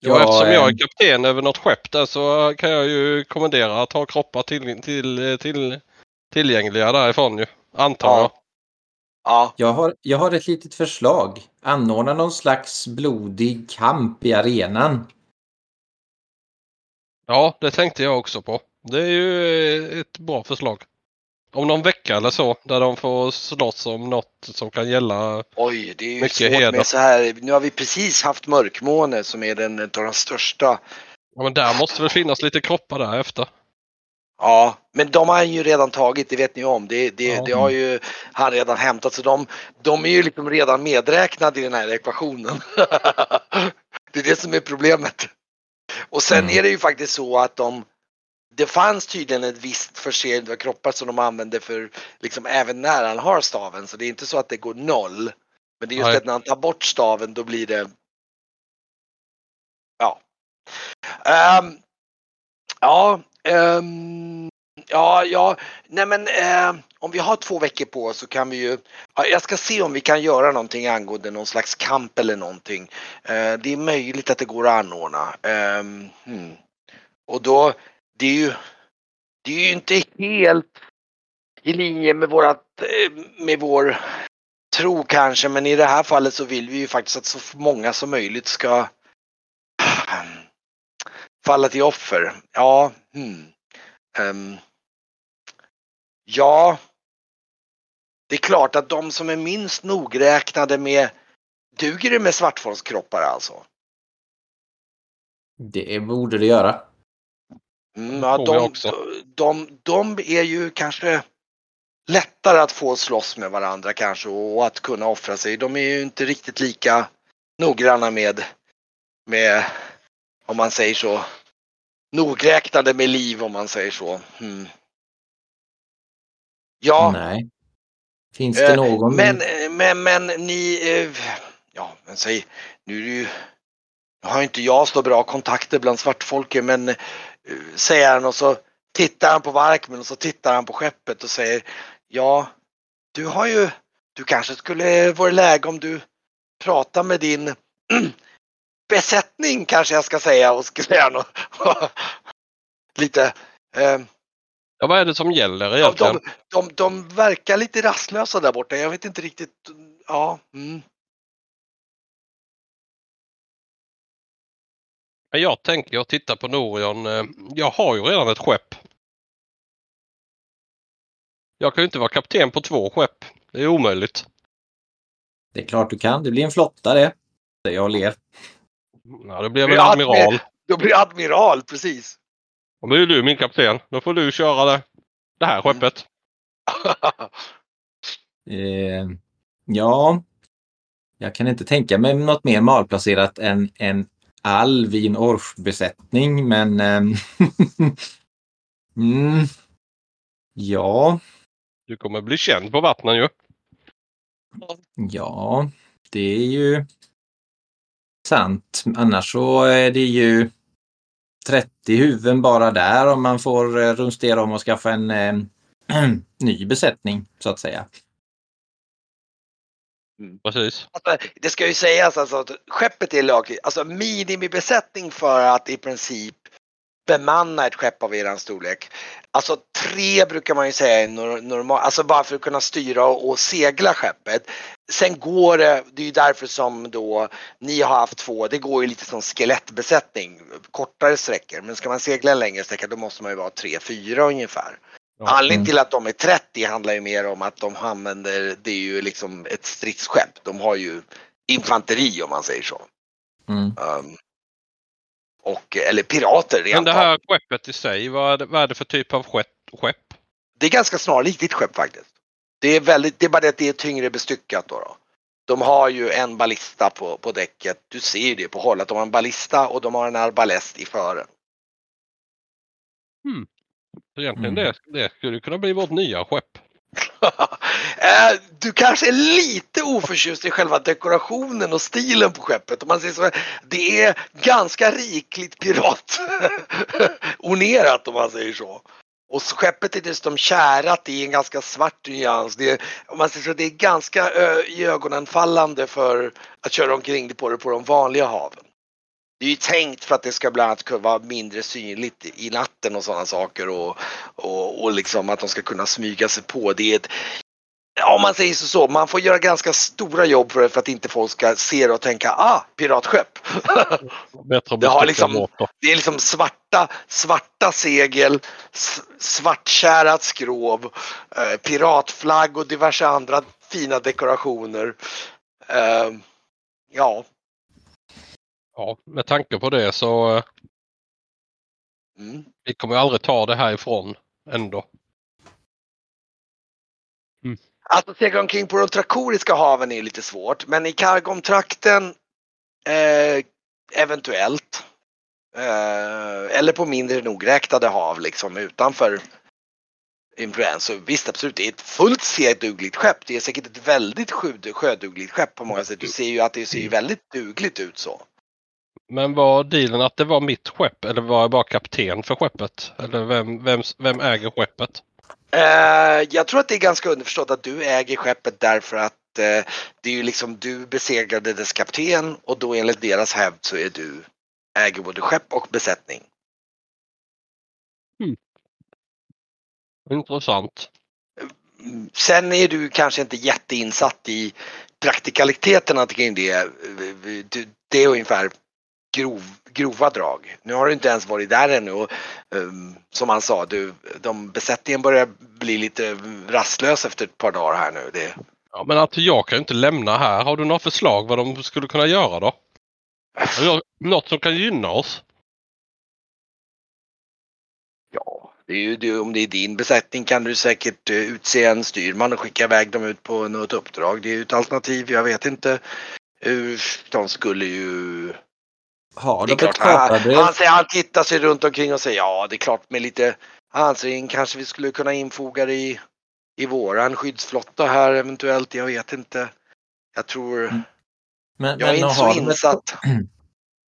Ja, Ja, eftersom jag eh, är kapten över något skepp där så kan jag ju kommendera att ha kroppar till, till, till, tillgängliga därifrån ju. Antar jag. Ja, Jag har, jag har ett litet förslag. Anordna någon slags blodig kamp i arenan. Ja, det tänkte jag också på. Det är ju eh, ett bra förslag. Om någon vecka eller så, där de får slåss om något som kan gälla. oj, det är ju Mycket svårt heder. med så här. Nu har vi precis haft mörkmåne som är den av de största. Ja, men där måste väl finnas lite kroppar där efter. Ja, men de har han ju redan tagit, det vet ni om. Det, det, Ja. det har ju han redan hämtat så de, de är ju liksom redan medräknade i den här ekvationen. det är det som är problemet. Och sen Mm. är det ju faktiskt så att de det fanns tydligen ett visst förseende av kroppar som de använde för liksom även när han har staven så det är inte så att det går noll. Men det är just Nej. att när han tar bort staven då blir det Ja. Ehm, ja, Um, ja, ja, nej men uh, om vi har två veckor på oss så kan vi ju, ja, jag ska se om vi kan göra någonting angående någon slags kamp eller någonting. Uh, det är möjligt att det går att anordna. Um, hmm. Och då, det är ju, det är ju inte helt i linje med vårat, eh, med vår tro kanske, men i det här fallet så vill vi ju faktiskt att så många som möjligt ska falla till offer. Ja, hmm. Ehm, ja. Det är klart att de som är minst nogräknade med Duger det med svartfolkskroppar alltså? Det borde det göra. Mm, ja, de, de, de är ju kanske lättare att få slåss med varandra kanske och att kunna offra sig. De är ju inte riktigt lika noggranna med, med om man säger så, nogräknade med liv om man säger så. Mm. Ja, Nej. Finns Eh, det någon? men, men, men ni, eh, ja men säg, nu är det ju, nu har inte jag så bra kontakter bland svartfolket men eh, säger han och så tittar han på Varkmen och så tittar han på skeppet och säger ja, du har ju, du kanske skulle vara läge om du pratar med din besättning kanske jag ska säga säga något. lite eh, Ja, vad är det som gäller egentligen? de, de, de verkar lite rastlösa där borta. Jag vet inte riktigt. Ja. Mm. Men Jag tänker och tittar på Norion. eh, Jag har ju redan ett skepp. Jag kan ju inte vara kapten på två skepp. Det är omöjligt. Det är klart du kan. Det blir en flotta det. Säger jag och ler. Ja, det blir väl Ja, admiral. Då blir jag admiral, precis. Nu är du min kapten. Då får du köra det, det här skeppet. Eh, ja. Jag kan inte tänka mig något mer malplacerat än en alv i en orchbesättning, men... ehm, mm, ja, Du kommer bli känd på vattnen ju. ja, det är ju sant. Annars så är det ju 30 huvuden bara där om man får eh, rumstera om och skaffa en eh, ny besättning så att säga. Precis. Alltså, det ska ju sägas alltså att skeppet är lagligt, alltså minimibesättning för att i princip bemanna ett skepp av eran storlek. Alltså tre brukar man ju säga är normalt, alltså bara för att kunna styra och, och segla skeppet. Sen går det, det är ju därför som då ni har haft två, det går ju lite som skelettbesättning, kortare sträckor. Men ska man segla en längre sträcka då måste man ju vara tre, fyra ungefär. Ja. Anledningen till att de är 30 handlar ju mer om att de använder, det är ju liksom ett stridsskepp. De har ju infanteri om man säger så. Mm. Um, och, eller pirater Men rent det av. här skeppet i sig, vad är det, vad är det för typ av skepp? Det är ganska snarlikt ditt skepp faktiskt. Det är, väldigt, det är bara det att det är tyngre bestyckat då. då. De har ju en ballista på, på däcket. Du ser ju det på håll att de har en ballista och de har en arbalest i fören. Så egentligen Mm. det, det skulle kunna bli vårt nya skepp. Eh, du kanske är lite oförtjust i själva dekorationen och stilen på skeppet. Om man säger så, det är ganska rikligt pirat onerat om man säger så. Och skeppet är dessutom kärat i en ganska svart nyans. Det är, om man säger så, det är ganska eh, ö, iögonenfallande för att köra omkring på det på de vanliga haven. Det är ju tänkt för att det ska bland annat kunna vara mindre synligt i natten och sådana saker och, och, och liksom att de ska kunna smyga sig på. Det är ett, om man säger så, så, man får göra ganska stora jobb för, det för att inte folk ska se det och tänka ah, piratskepp. Bättre Det har liksom-. Det är liksom svarta, svarta segel, svartkärat skrov, eh, piratflagg och diverse andra fina dekorationer. Eh, ja, Ja, med tanke på det så eh, mm. vi kommer aldrig ta det härifrån ändå. Alltså segla omkring på de trakoriska haven är lite svårt, men i Kargomtrakten eh, eventuellt. Eh, eller på mindre nogräknade hav liksom utanför influens. Visst absolut, det är ett fullt sedugligt skepp. Det är säkert ett väldigt sjödugligt skepp på många sätt. Du ser ju att det ser ju väldigt dugligt ut så. Men var dealen att det var mitt skepp eller var jag bara kapten för skeppet? Eller vem, vem, vem äger skeppet? Eh, jag tror att det är ganska underförstått att du äger skeppet därför att eh, det är ju liksom du besegrade dess kapten och då enligt deras hävd så är du äger både skepp och besättning. Intressant. Mm, Sen är du kanske inte jätteinsatt i praktikaliteterna kring det. Du- Det är ungefär grov, grova drag. Nu har du inte ens varit där ännu och um, som han sa, du, de besättningen börjar bli lite rastlös efter ett par dagar här nu. Det, Ja, men alltså jag kan ju inte lämna här. Har du några förslag vad de skulle kunna göra då? Något som kan gynna oss? ja, det är ju, det, om det är din besättning kan du säkert eh, utse en styrman och skicka iväg dem ut på något uppdrag. Det är ju ett alternativ. Jag vet inte. De skulle ju Har Det är de ett klart, han, han, säger, han tittar sig runt omkring och säger ja det är klart med lite ansyn kanske vi skulle kunna infoga det i, i våran skyddsflotta här eventuellt. Jag vet inte. Jag tror, Mm. Men, jag är men inte så har, de ett, insatt.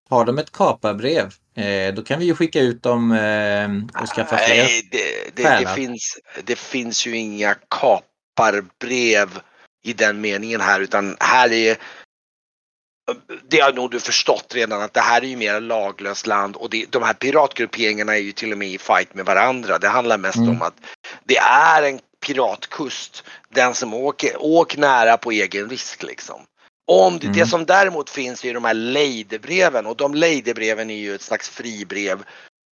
har de ett kaparbrev? Eh, då kan vi ju skicka ut dem eh, och skaffa fler. Nej, det, det, det, finns, det finns ju inga kaparbrev i den meningen här utan här är det har nog du förstått redan att det här är ju mer laglöst land och det, de här piratgrupperingarna är ju till och med i fight med varandra. Det handlar mest Mm. om att det är en piratkust. Den som åker, åk nära på egen risk liksom. Om det, Mm. det som däremot finns är de här lejdebreven och de lejdebreven är ju ett slags fribrev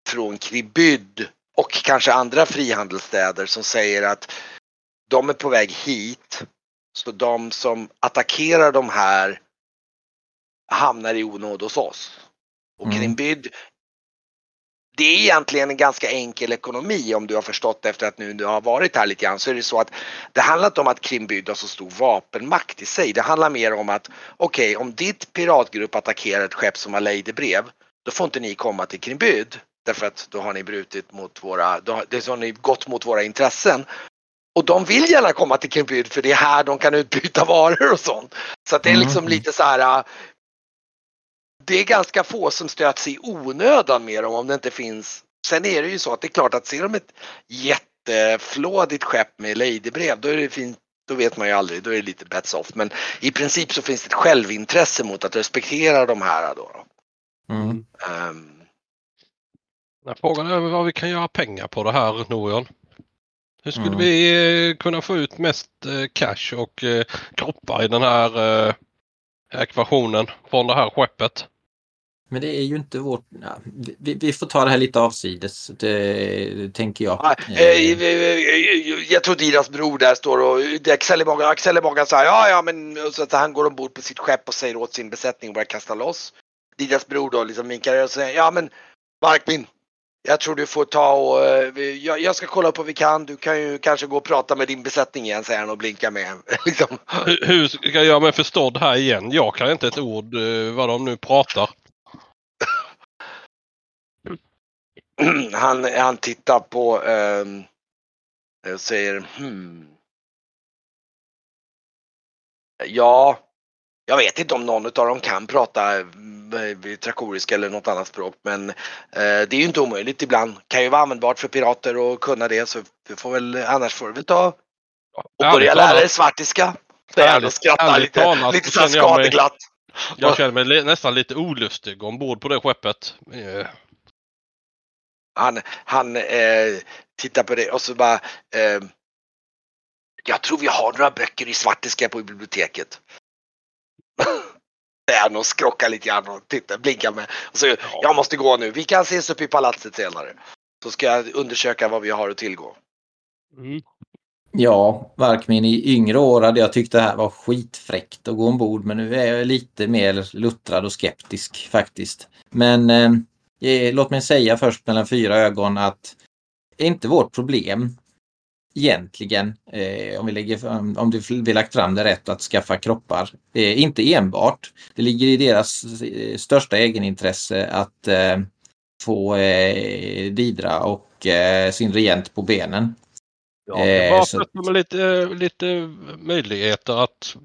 från Kribyd och kanske andra frihandelsstäder som säger att de är på väg hit. Så de som attackerar de här hamnar i onåd hos oss. Och Mm. Krimbyd det är egentligen en ganska enkel ekonomi om du har förstått efter att nu du har varit här lite grann så är det så att det handlar inte om att Krimbyd har så stor vapenmakt i sig. Det handlar mer om att okej om ditt piratgrupp attackerar ett skepp som har lejdebrev då får inte ni komma till Krimbyd därför att då har ni brutit mot våra, då har, då har ni gått mot våra intressen. Och de vill gärna komma till Krimbyd för det är här de kan utbyta varor och sånt. Så att det är Mm. liksom lite så här det är ganska få som stöts i onödan med dem om det inte finns. Sen är det ju så att det är klart att ser de ett jätteflådigt skepp med ladybrev då är det fint. Då vet man ju aldrig, då är det lite bets off. Men i princip så finns det ett självintresse mot att respektera de här då. Mm. Um, Frågan är vad vi kan göra pengar på det här Norion. Hur skulle Mm. vi eh, kunna få ut mest eh, cash och eh, kroppar i den här eh, ekvationen från det här skeppet? Men det är ju inte vårt... Ja, vi, vi får ta det här lite avsides, det, tänker jag. Ja, eh, eh, eh, jag tror Diras bror där står och är Axel i magen, Axel i magen säger ja ja men så att han går ombord på sitt skepp och säger åt sin besättning att börja kasta loss. Diras bror då liksom vinkar och säger ja men Markmin. Jag tror du får ta och jag, jag ska kolla på vad vi kan. Du kan ju kanske gå och prata med din besättning igen säger han och blinkar med. liksom. Hur, hur ska jag göra mig förstådd här igen? Jag kan inte ett ord vad de nu pratar. han, han tittar på och säger hmm. Ja, jag vet inte om någon av dem kan prata eh, trakoriska eller något annat språk men eh, det är ju inte omöjligt ibland. Kan ju vara användbart för pirater att kunna det så vi får väl annars får du väl ta och Ärligt börja lära dig svartiska. Säger han och skrattar lite, talat så skadeglatt. Jag känner mig nästan lite olustig ombord på det skeppet. Han, han eh, tittar på det och så bara eh, Jag tror vi har några böcker i svartiska på biblioteket. Han och skrockar lite grann och tittar, blinkar med. Och så, jag måste gå nu. Vi kan ses uppe i palatset senare. Så ska jag undersöka vad vi har att tillgå. Ja, Varkmin i yngre år hade jag tyckt det här var skitfräckt att gå ombord men nu är jag lite mer luttrad och skeptisk faktiskt. Men eh, låt mig säga först mellan fyra ögon att det är inte vårt problem egentligen, eh, om, vi lägger, om, du vi lagt fram det rätt, att skaffa kroppar. Eh, inte enbart. Det ligger i deras eh, största egenintresse att eh, få eh, Didra och eh, sin regent på benen. Ja, det Eh, bara så- lite, lite möjligheter att...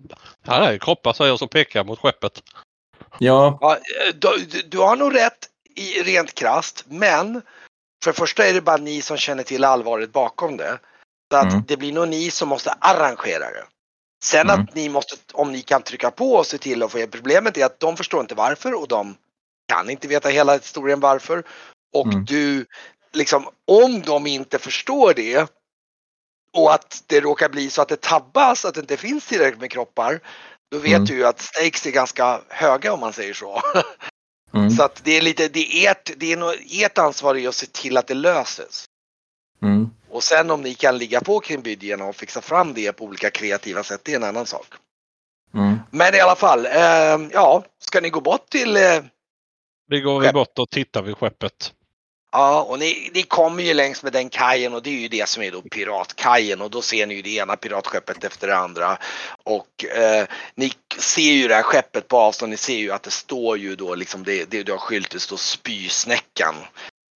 Här är kroppar säger jag som pekar mot skeppet. Ja, Ja, du, du- du har nog rätt i rent krasst men för det första är det bara ni som känner till allvaret bakom det. Så att Mm. det blir nog ni som måste arrangera det. Sen Mm. att ni måste, om ni kan trycka på och se till att få Problemet är att de förstår inte varför och de kan inte veta hela historien varför. Och Mm. du, liksom om de inte förstår det och att det råkar bli så att det tabbas, att det inte finns tillräckligt med kroppar. Då vet Mm. du ju att stakes är ganska höga om man säger så. mm, Så att det är lite, det är ert, det är nog, ert ansvar är att se till att det löses. mm. Och sen om ni kan ligga på kring bydgen och fixa fram det på olika kreativa sätt, det är en annan sak. Mm. Men i alla fall, eh, ja, ska ni gå bort till, eh, Vi går Skepp. bort och tittar vid skeppet ja, och ni, ni kommer ju längs med den kajen och det är ju det som är då piratkajen och då ser ni ju det ena piratskeppet efter det andra. Och eh, ni ser ju det här skeppet på avstånd, ni ser ju att det står ju då liksom, det, det du har skylt, det står spysnäckan.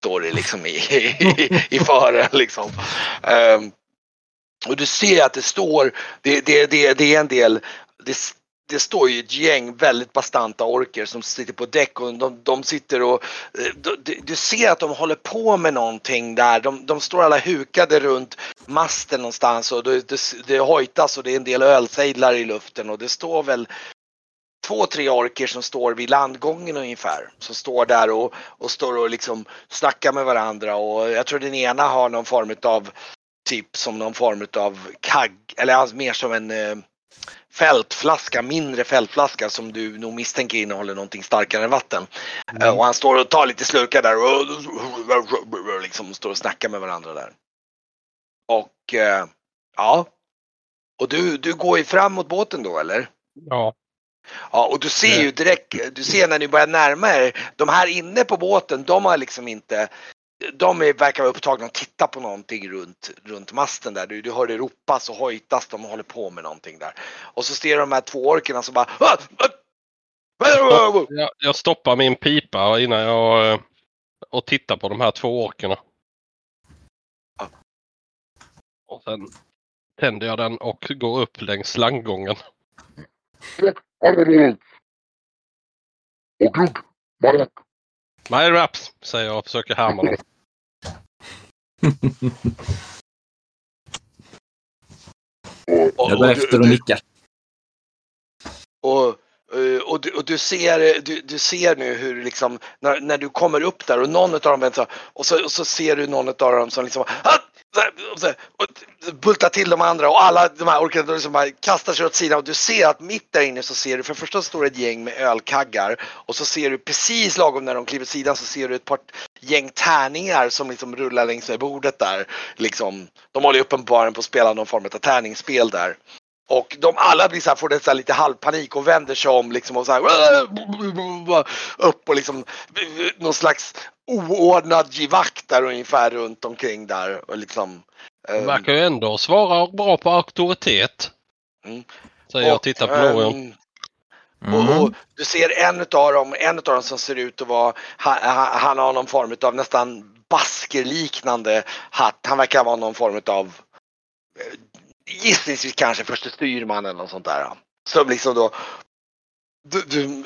Står det liksom i, i, i fören liksom. Um, och du ser att det står, det, det, det, det är en del, det, det står ju ett gäng väldigt bastanta orker som sitter på däck och de, de sitter och eh, du, du- du ser att de håller på med någonting där. De, de står alla hukade runt masten någonstans och det, det, det hojtas och det är en del ölsejdlar i luften och det står väl två, tre orker som står vid landgången ungefär. Som står där och, och står och liksom snackar med varandra och jag tror den ena har någon form av typ som någon form av kagg eller alltså mer som en eh, fältflaska, mindre fältflaska som du nog misstänker innehåller någonting starkare än vatten. Eh, Och han står och tar lite slurkar där och liksom står och snackar med varandra där. Och eh, ja. Och du, du går ju fram mot båten då eller? Ja. Ja, och du ser ju direkt, du ser när ni börjar närma er, de här inne på båten, de har liksom inte, de är, verkar vara upptagna och titta på någonting runt, runt masten där. Du, du hör det ropas och hojtas, de håller på med någonting där. Och så ser de här två orkerna som bara "Ah! Ah!" Jag, jag stoppar min pipa innan jag eh, och tittar på de här två orkerna. Och sen tänder jag den och går upp längs Marek. My raps, säger jag och försöker härma dem. Och, Jag går efter och nickar. Och, eh, och, du, och du, ser, du, du ser nu hur liksom när, när du kommer upp där och någon av dem väntar och så, och så ser du någon av dem som liksom "Ah!" Bulta och bultar till de andra och alla de här orkar liksom bara kastar sig åt sidan och du ser att mitt där inne så ser du för det första står ett gäng med ölkaggar och så ser du precis lagom när de kliver åt sidan så ser du ett par gäng tärningar som liksom rullar längs med bordet där. Liksom, de håller ju uppenbarligen på att spela någon form av tärningsspel där. Och de alla blir så här, får det så här lite halvpanik och vänder sig om liksom och så här upp och liksom någon slags oordnad givakt där ungefär runt omkring där och liksom. De ehm, verkar ju ändå svara bra på auktoritet. Mm. Säger jag och tittar på Norion. ehm, Mm. Och, och du ser en utav dem, en utav dem som ser ut att vara, han, han, han har någon form av nästan baskerliknande hatt. Han verkar vara någon form av gissningsvis kanske förste styrman eller något sånt där. Som liksom då du, du,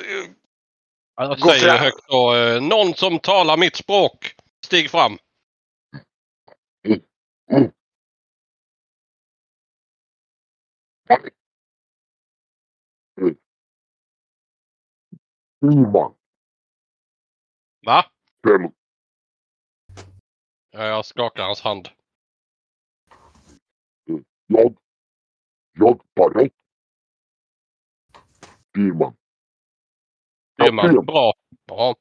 Jag säger fram. högt då, eh, någon som talar mitt språk, stig fram. Va? Vem? Ja, jag skakar hans hand. Jag. Jag Barek. Simon. Styrman, Kapten. bra. bra.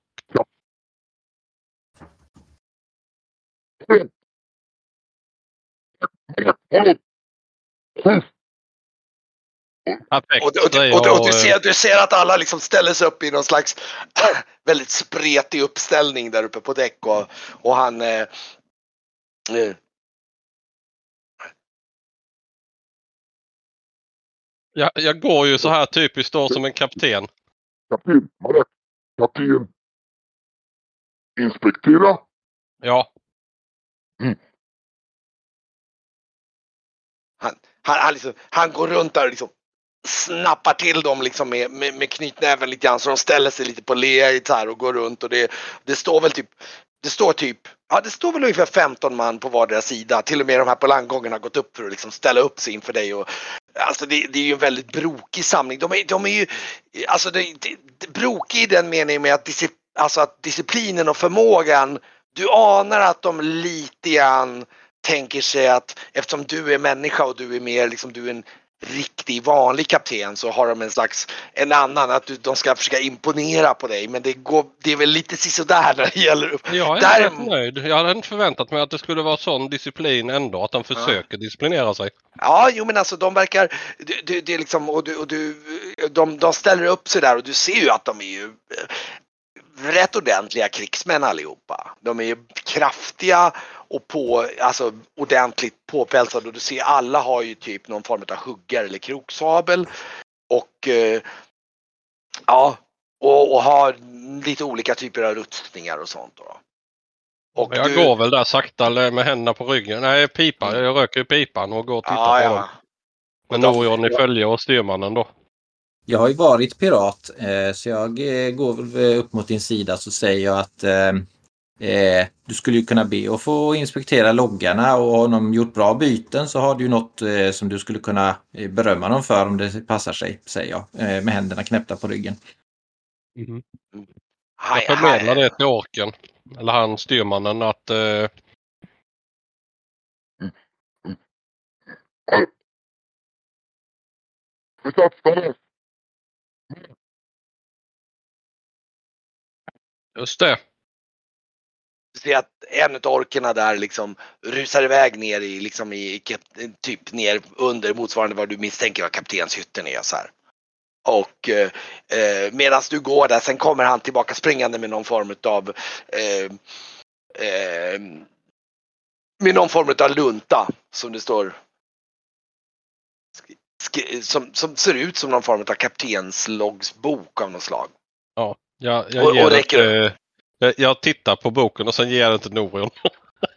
Perfekt. och, och, säger och, och, jag, du, ser, du ser att alla liksom ställer sig upp i någon slags väldigt spretig uppställning där uppe på däck och, och han eh, eh, jag, jag går ju så här typiskt då som en kapten. Kapten. Marek. Kapten. Inspektera. Ja, Han, han, liksom, han går runt där och liksom snappar till dem liksom med, med, med knytnäven lite grann så de ställer sig lite på ledet här och går runt och det, det står väl typ det står typ, ja det står väl ungefär 15 man på vardera sida. Till och med de här på landgången har gått upp för att liksom ställa upp sig inför dig. Och, alltså det, det är ju en väldigt brokig samling. De är, de är ju, alltså det, det, brokig i den meningen med att, disci- alltså att disciplinen och förmågan, du anar att de lite grann tänker sig att eftersom du är människa och du är mer liksom, du är en riktig vanlig kapten så har de en slags, en annan, att du, de ska försöka imponera på dig men det går, det är väl lite sisådär när det gäller jag är Där- nöjd. Jag hade inte förväntat mig att det skulle vara sån disciplin ändå. Att de försöker disciplinera sig. Ja, jo men alltså de verkar, det, det, det är liksom, och du, och du de, de ställer upp sig där och du ser ju att de är ju eh, rätt ordentliga krigsmän allihopa. De är ju kraftiga och på, alltså ordentligt påpälsade och du ser alla har ju typ någon form av huggar eller kroksabel. Och eh, ja, och, och har lite olika typer av rustningar och sånt då. Och jag du- går väl där sakta med händerna på ryggen. Nej, pipa. Jag röker ju pipan och går och tittar ja, på dem. ja. Men Norion i följe och styrmannen då. Jag har ju varit pirat eh, så jag eh, går väl upp mot din sida så säger jag att eh, eh, du skulle ju kunna be att få inspektera loggarna och har de gjort bra byten så har du ju något eh, som du skulle kunna eh, berömma dem för om det passar sig, säger jag eh, med händerna knäppta på ryggen. Hej, Jag förmedlar det till orken. Eller han styrmannen att eh, Vi satsar oss. just det. Du ser att en av orkerna där liksom rusar iväg ner i, liksom i, typ ner under motsvarande vad du misstänker var kaptenshytten är så här. Och eh, eh, medan du går där, sen kommer han tillbaka springande med någon form av eh, eh, med någon form av lunta som det står som, som ser ut som någon form av kaptensloggsbok av något slag. Jag, jag, Och- ger och räcker till- jag, jag tittar på boken och sen ger jag den till Norion.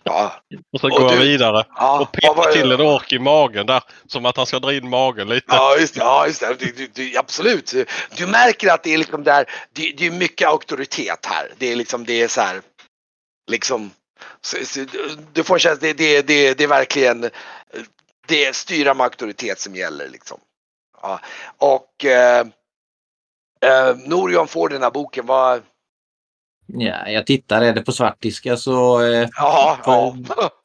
Ja, Och så Och går du- vidare. ja, Och petar det? till en ork i magen där. Som att han ska dra in magen lite. Ja, just det. Ja, just det. Du, du, du, absolut. Du märker att det är liksom där, det, det är mycket auktoritet här. Det är liksom, det är så här, liksom, du får känna, det, det, det, det är verkligen, det är styra med auktoritet som gäller liksom. Ja. Och eh, eh, Norion får den här boken, vad, Ja, jag tittar, är det på svartiska så eh, ja, ja.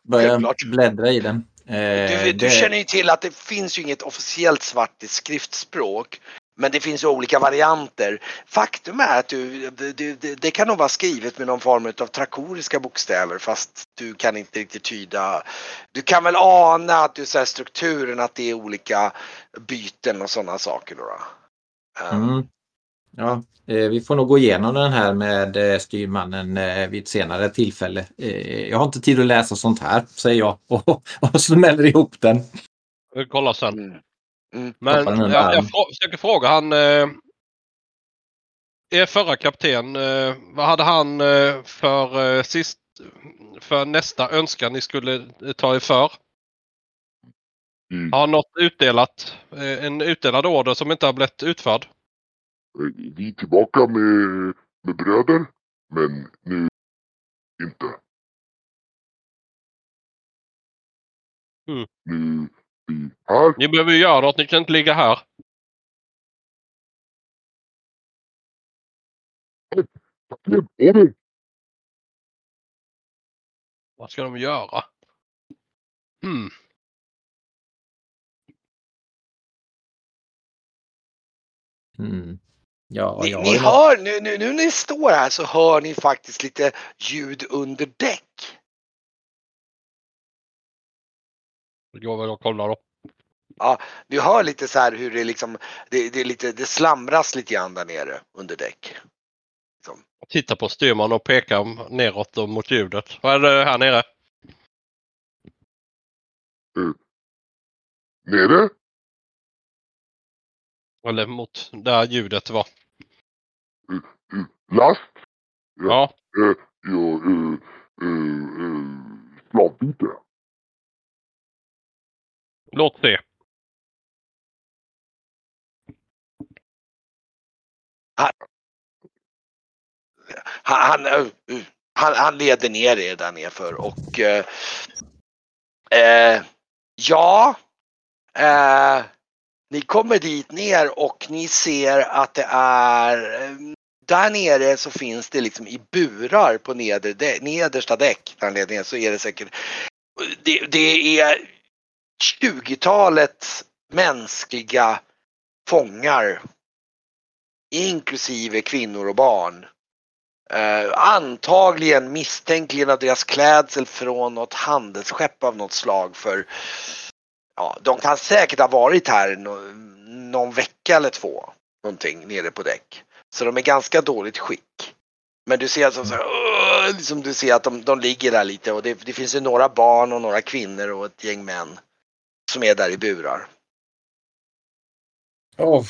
börjar jag bläddra i den. Eh, Du, du det- känner ju till att det finns ju inget officiellt svartiskt skriftspråk. Men det finns ju olika varianter. Faktum är att du, det, det, det kan nog vara skrivet med någon form av trakoriska bokstäver fast du kan inte riktigt tyda. Du kan väl ana att du ser strukturen att det är olika byten och sådana saker. Då, då. Mm. Ja, eh, vi får nog gå igenom den här med eh, styrmannen eh, vid ett senare tillfälle. Jag har inte tid att läsa sånt här, säger jag och, och smäller ihop den. Vi kollar sen. Mm. Mm. Men jag, jag försöker fråga han. Eh, er förra kapten. Eh, vad hade han eh, för sist för nästa önskan ni skulle ta er för? Mm. Har något utdelat? En utdelad order som inte har blivit utförd? Vi är tillbaka med, med bröder, men nu inte. Mm. Nu vi här. Ni behöver göra något. Ni kan inte ligga här. Vad ska de göra? Hmm. Mm. Ja, Ni, ni hör, nu, nu, nu när ni står här så hör ni faktiskt lite ljud under däck. Går väl att kolla då. Du hör lite så här hur det liksom, det, det, är lite, det slamras lite grann där nere under däck. Titta på styrman och peka om- neråt och mot ljudet. Vad är det här nere? Nere? Eller mot där ljudet var. Last? Ja. Eh, ja, eh, eh, eh, slavbyte. Låt se. Han, han, han, han leder ner er där nerför och eh, ja, eh, ni kommer dit ner och ni ser att det är eh, där nere så finns det liksom i burar på neder, nedersta däck så är det säkert det, det är 20-talet mänskliga fångar inklusive kvinnor och barn. Uh, antagligen misstänkligen av deras klädsel från något handelsskepp av något slag för ja, de kan säkert ha varit här no, någon vecka eller två. Någonting nere på däck. Så de är ganska dåligt skick. Men du ser alltså så här, liksom du ser att de, de ligger där lite och det, det finns ju några barn och några kvinnor och ett gäng män som är där i burar. Åh,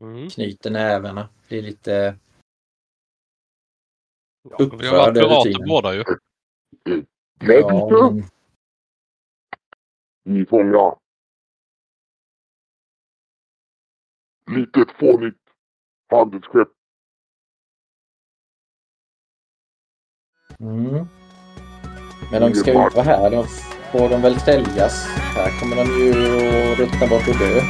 Mm. knyter nävarna. Blir lite... Ja, vi har Uppförd varit över pirater tiden. båda ju. Nej, Ja, men, Vi fångar. Litet fånigt handelsskepp. mm. men de ska ju inte vara här. De får de väl säljas. Här kommer de ju att ruttna bort och dö.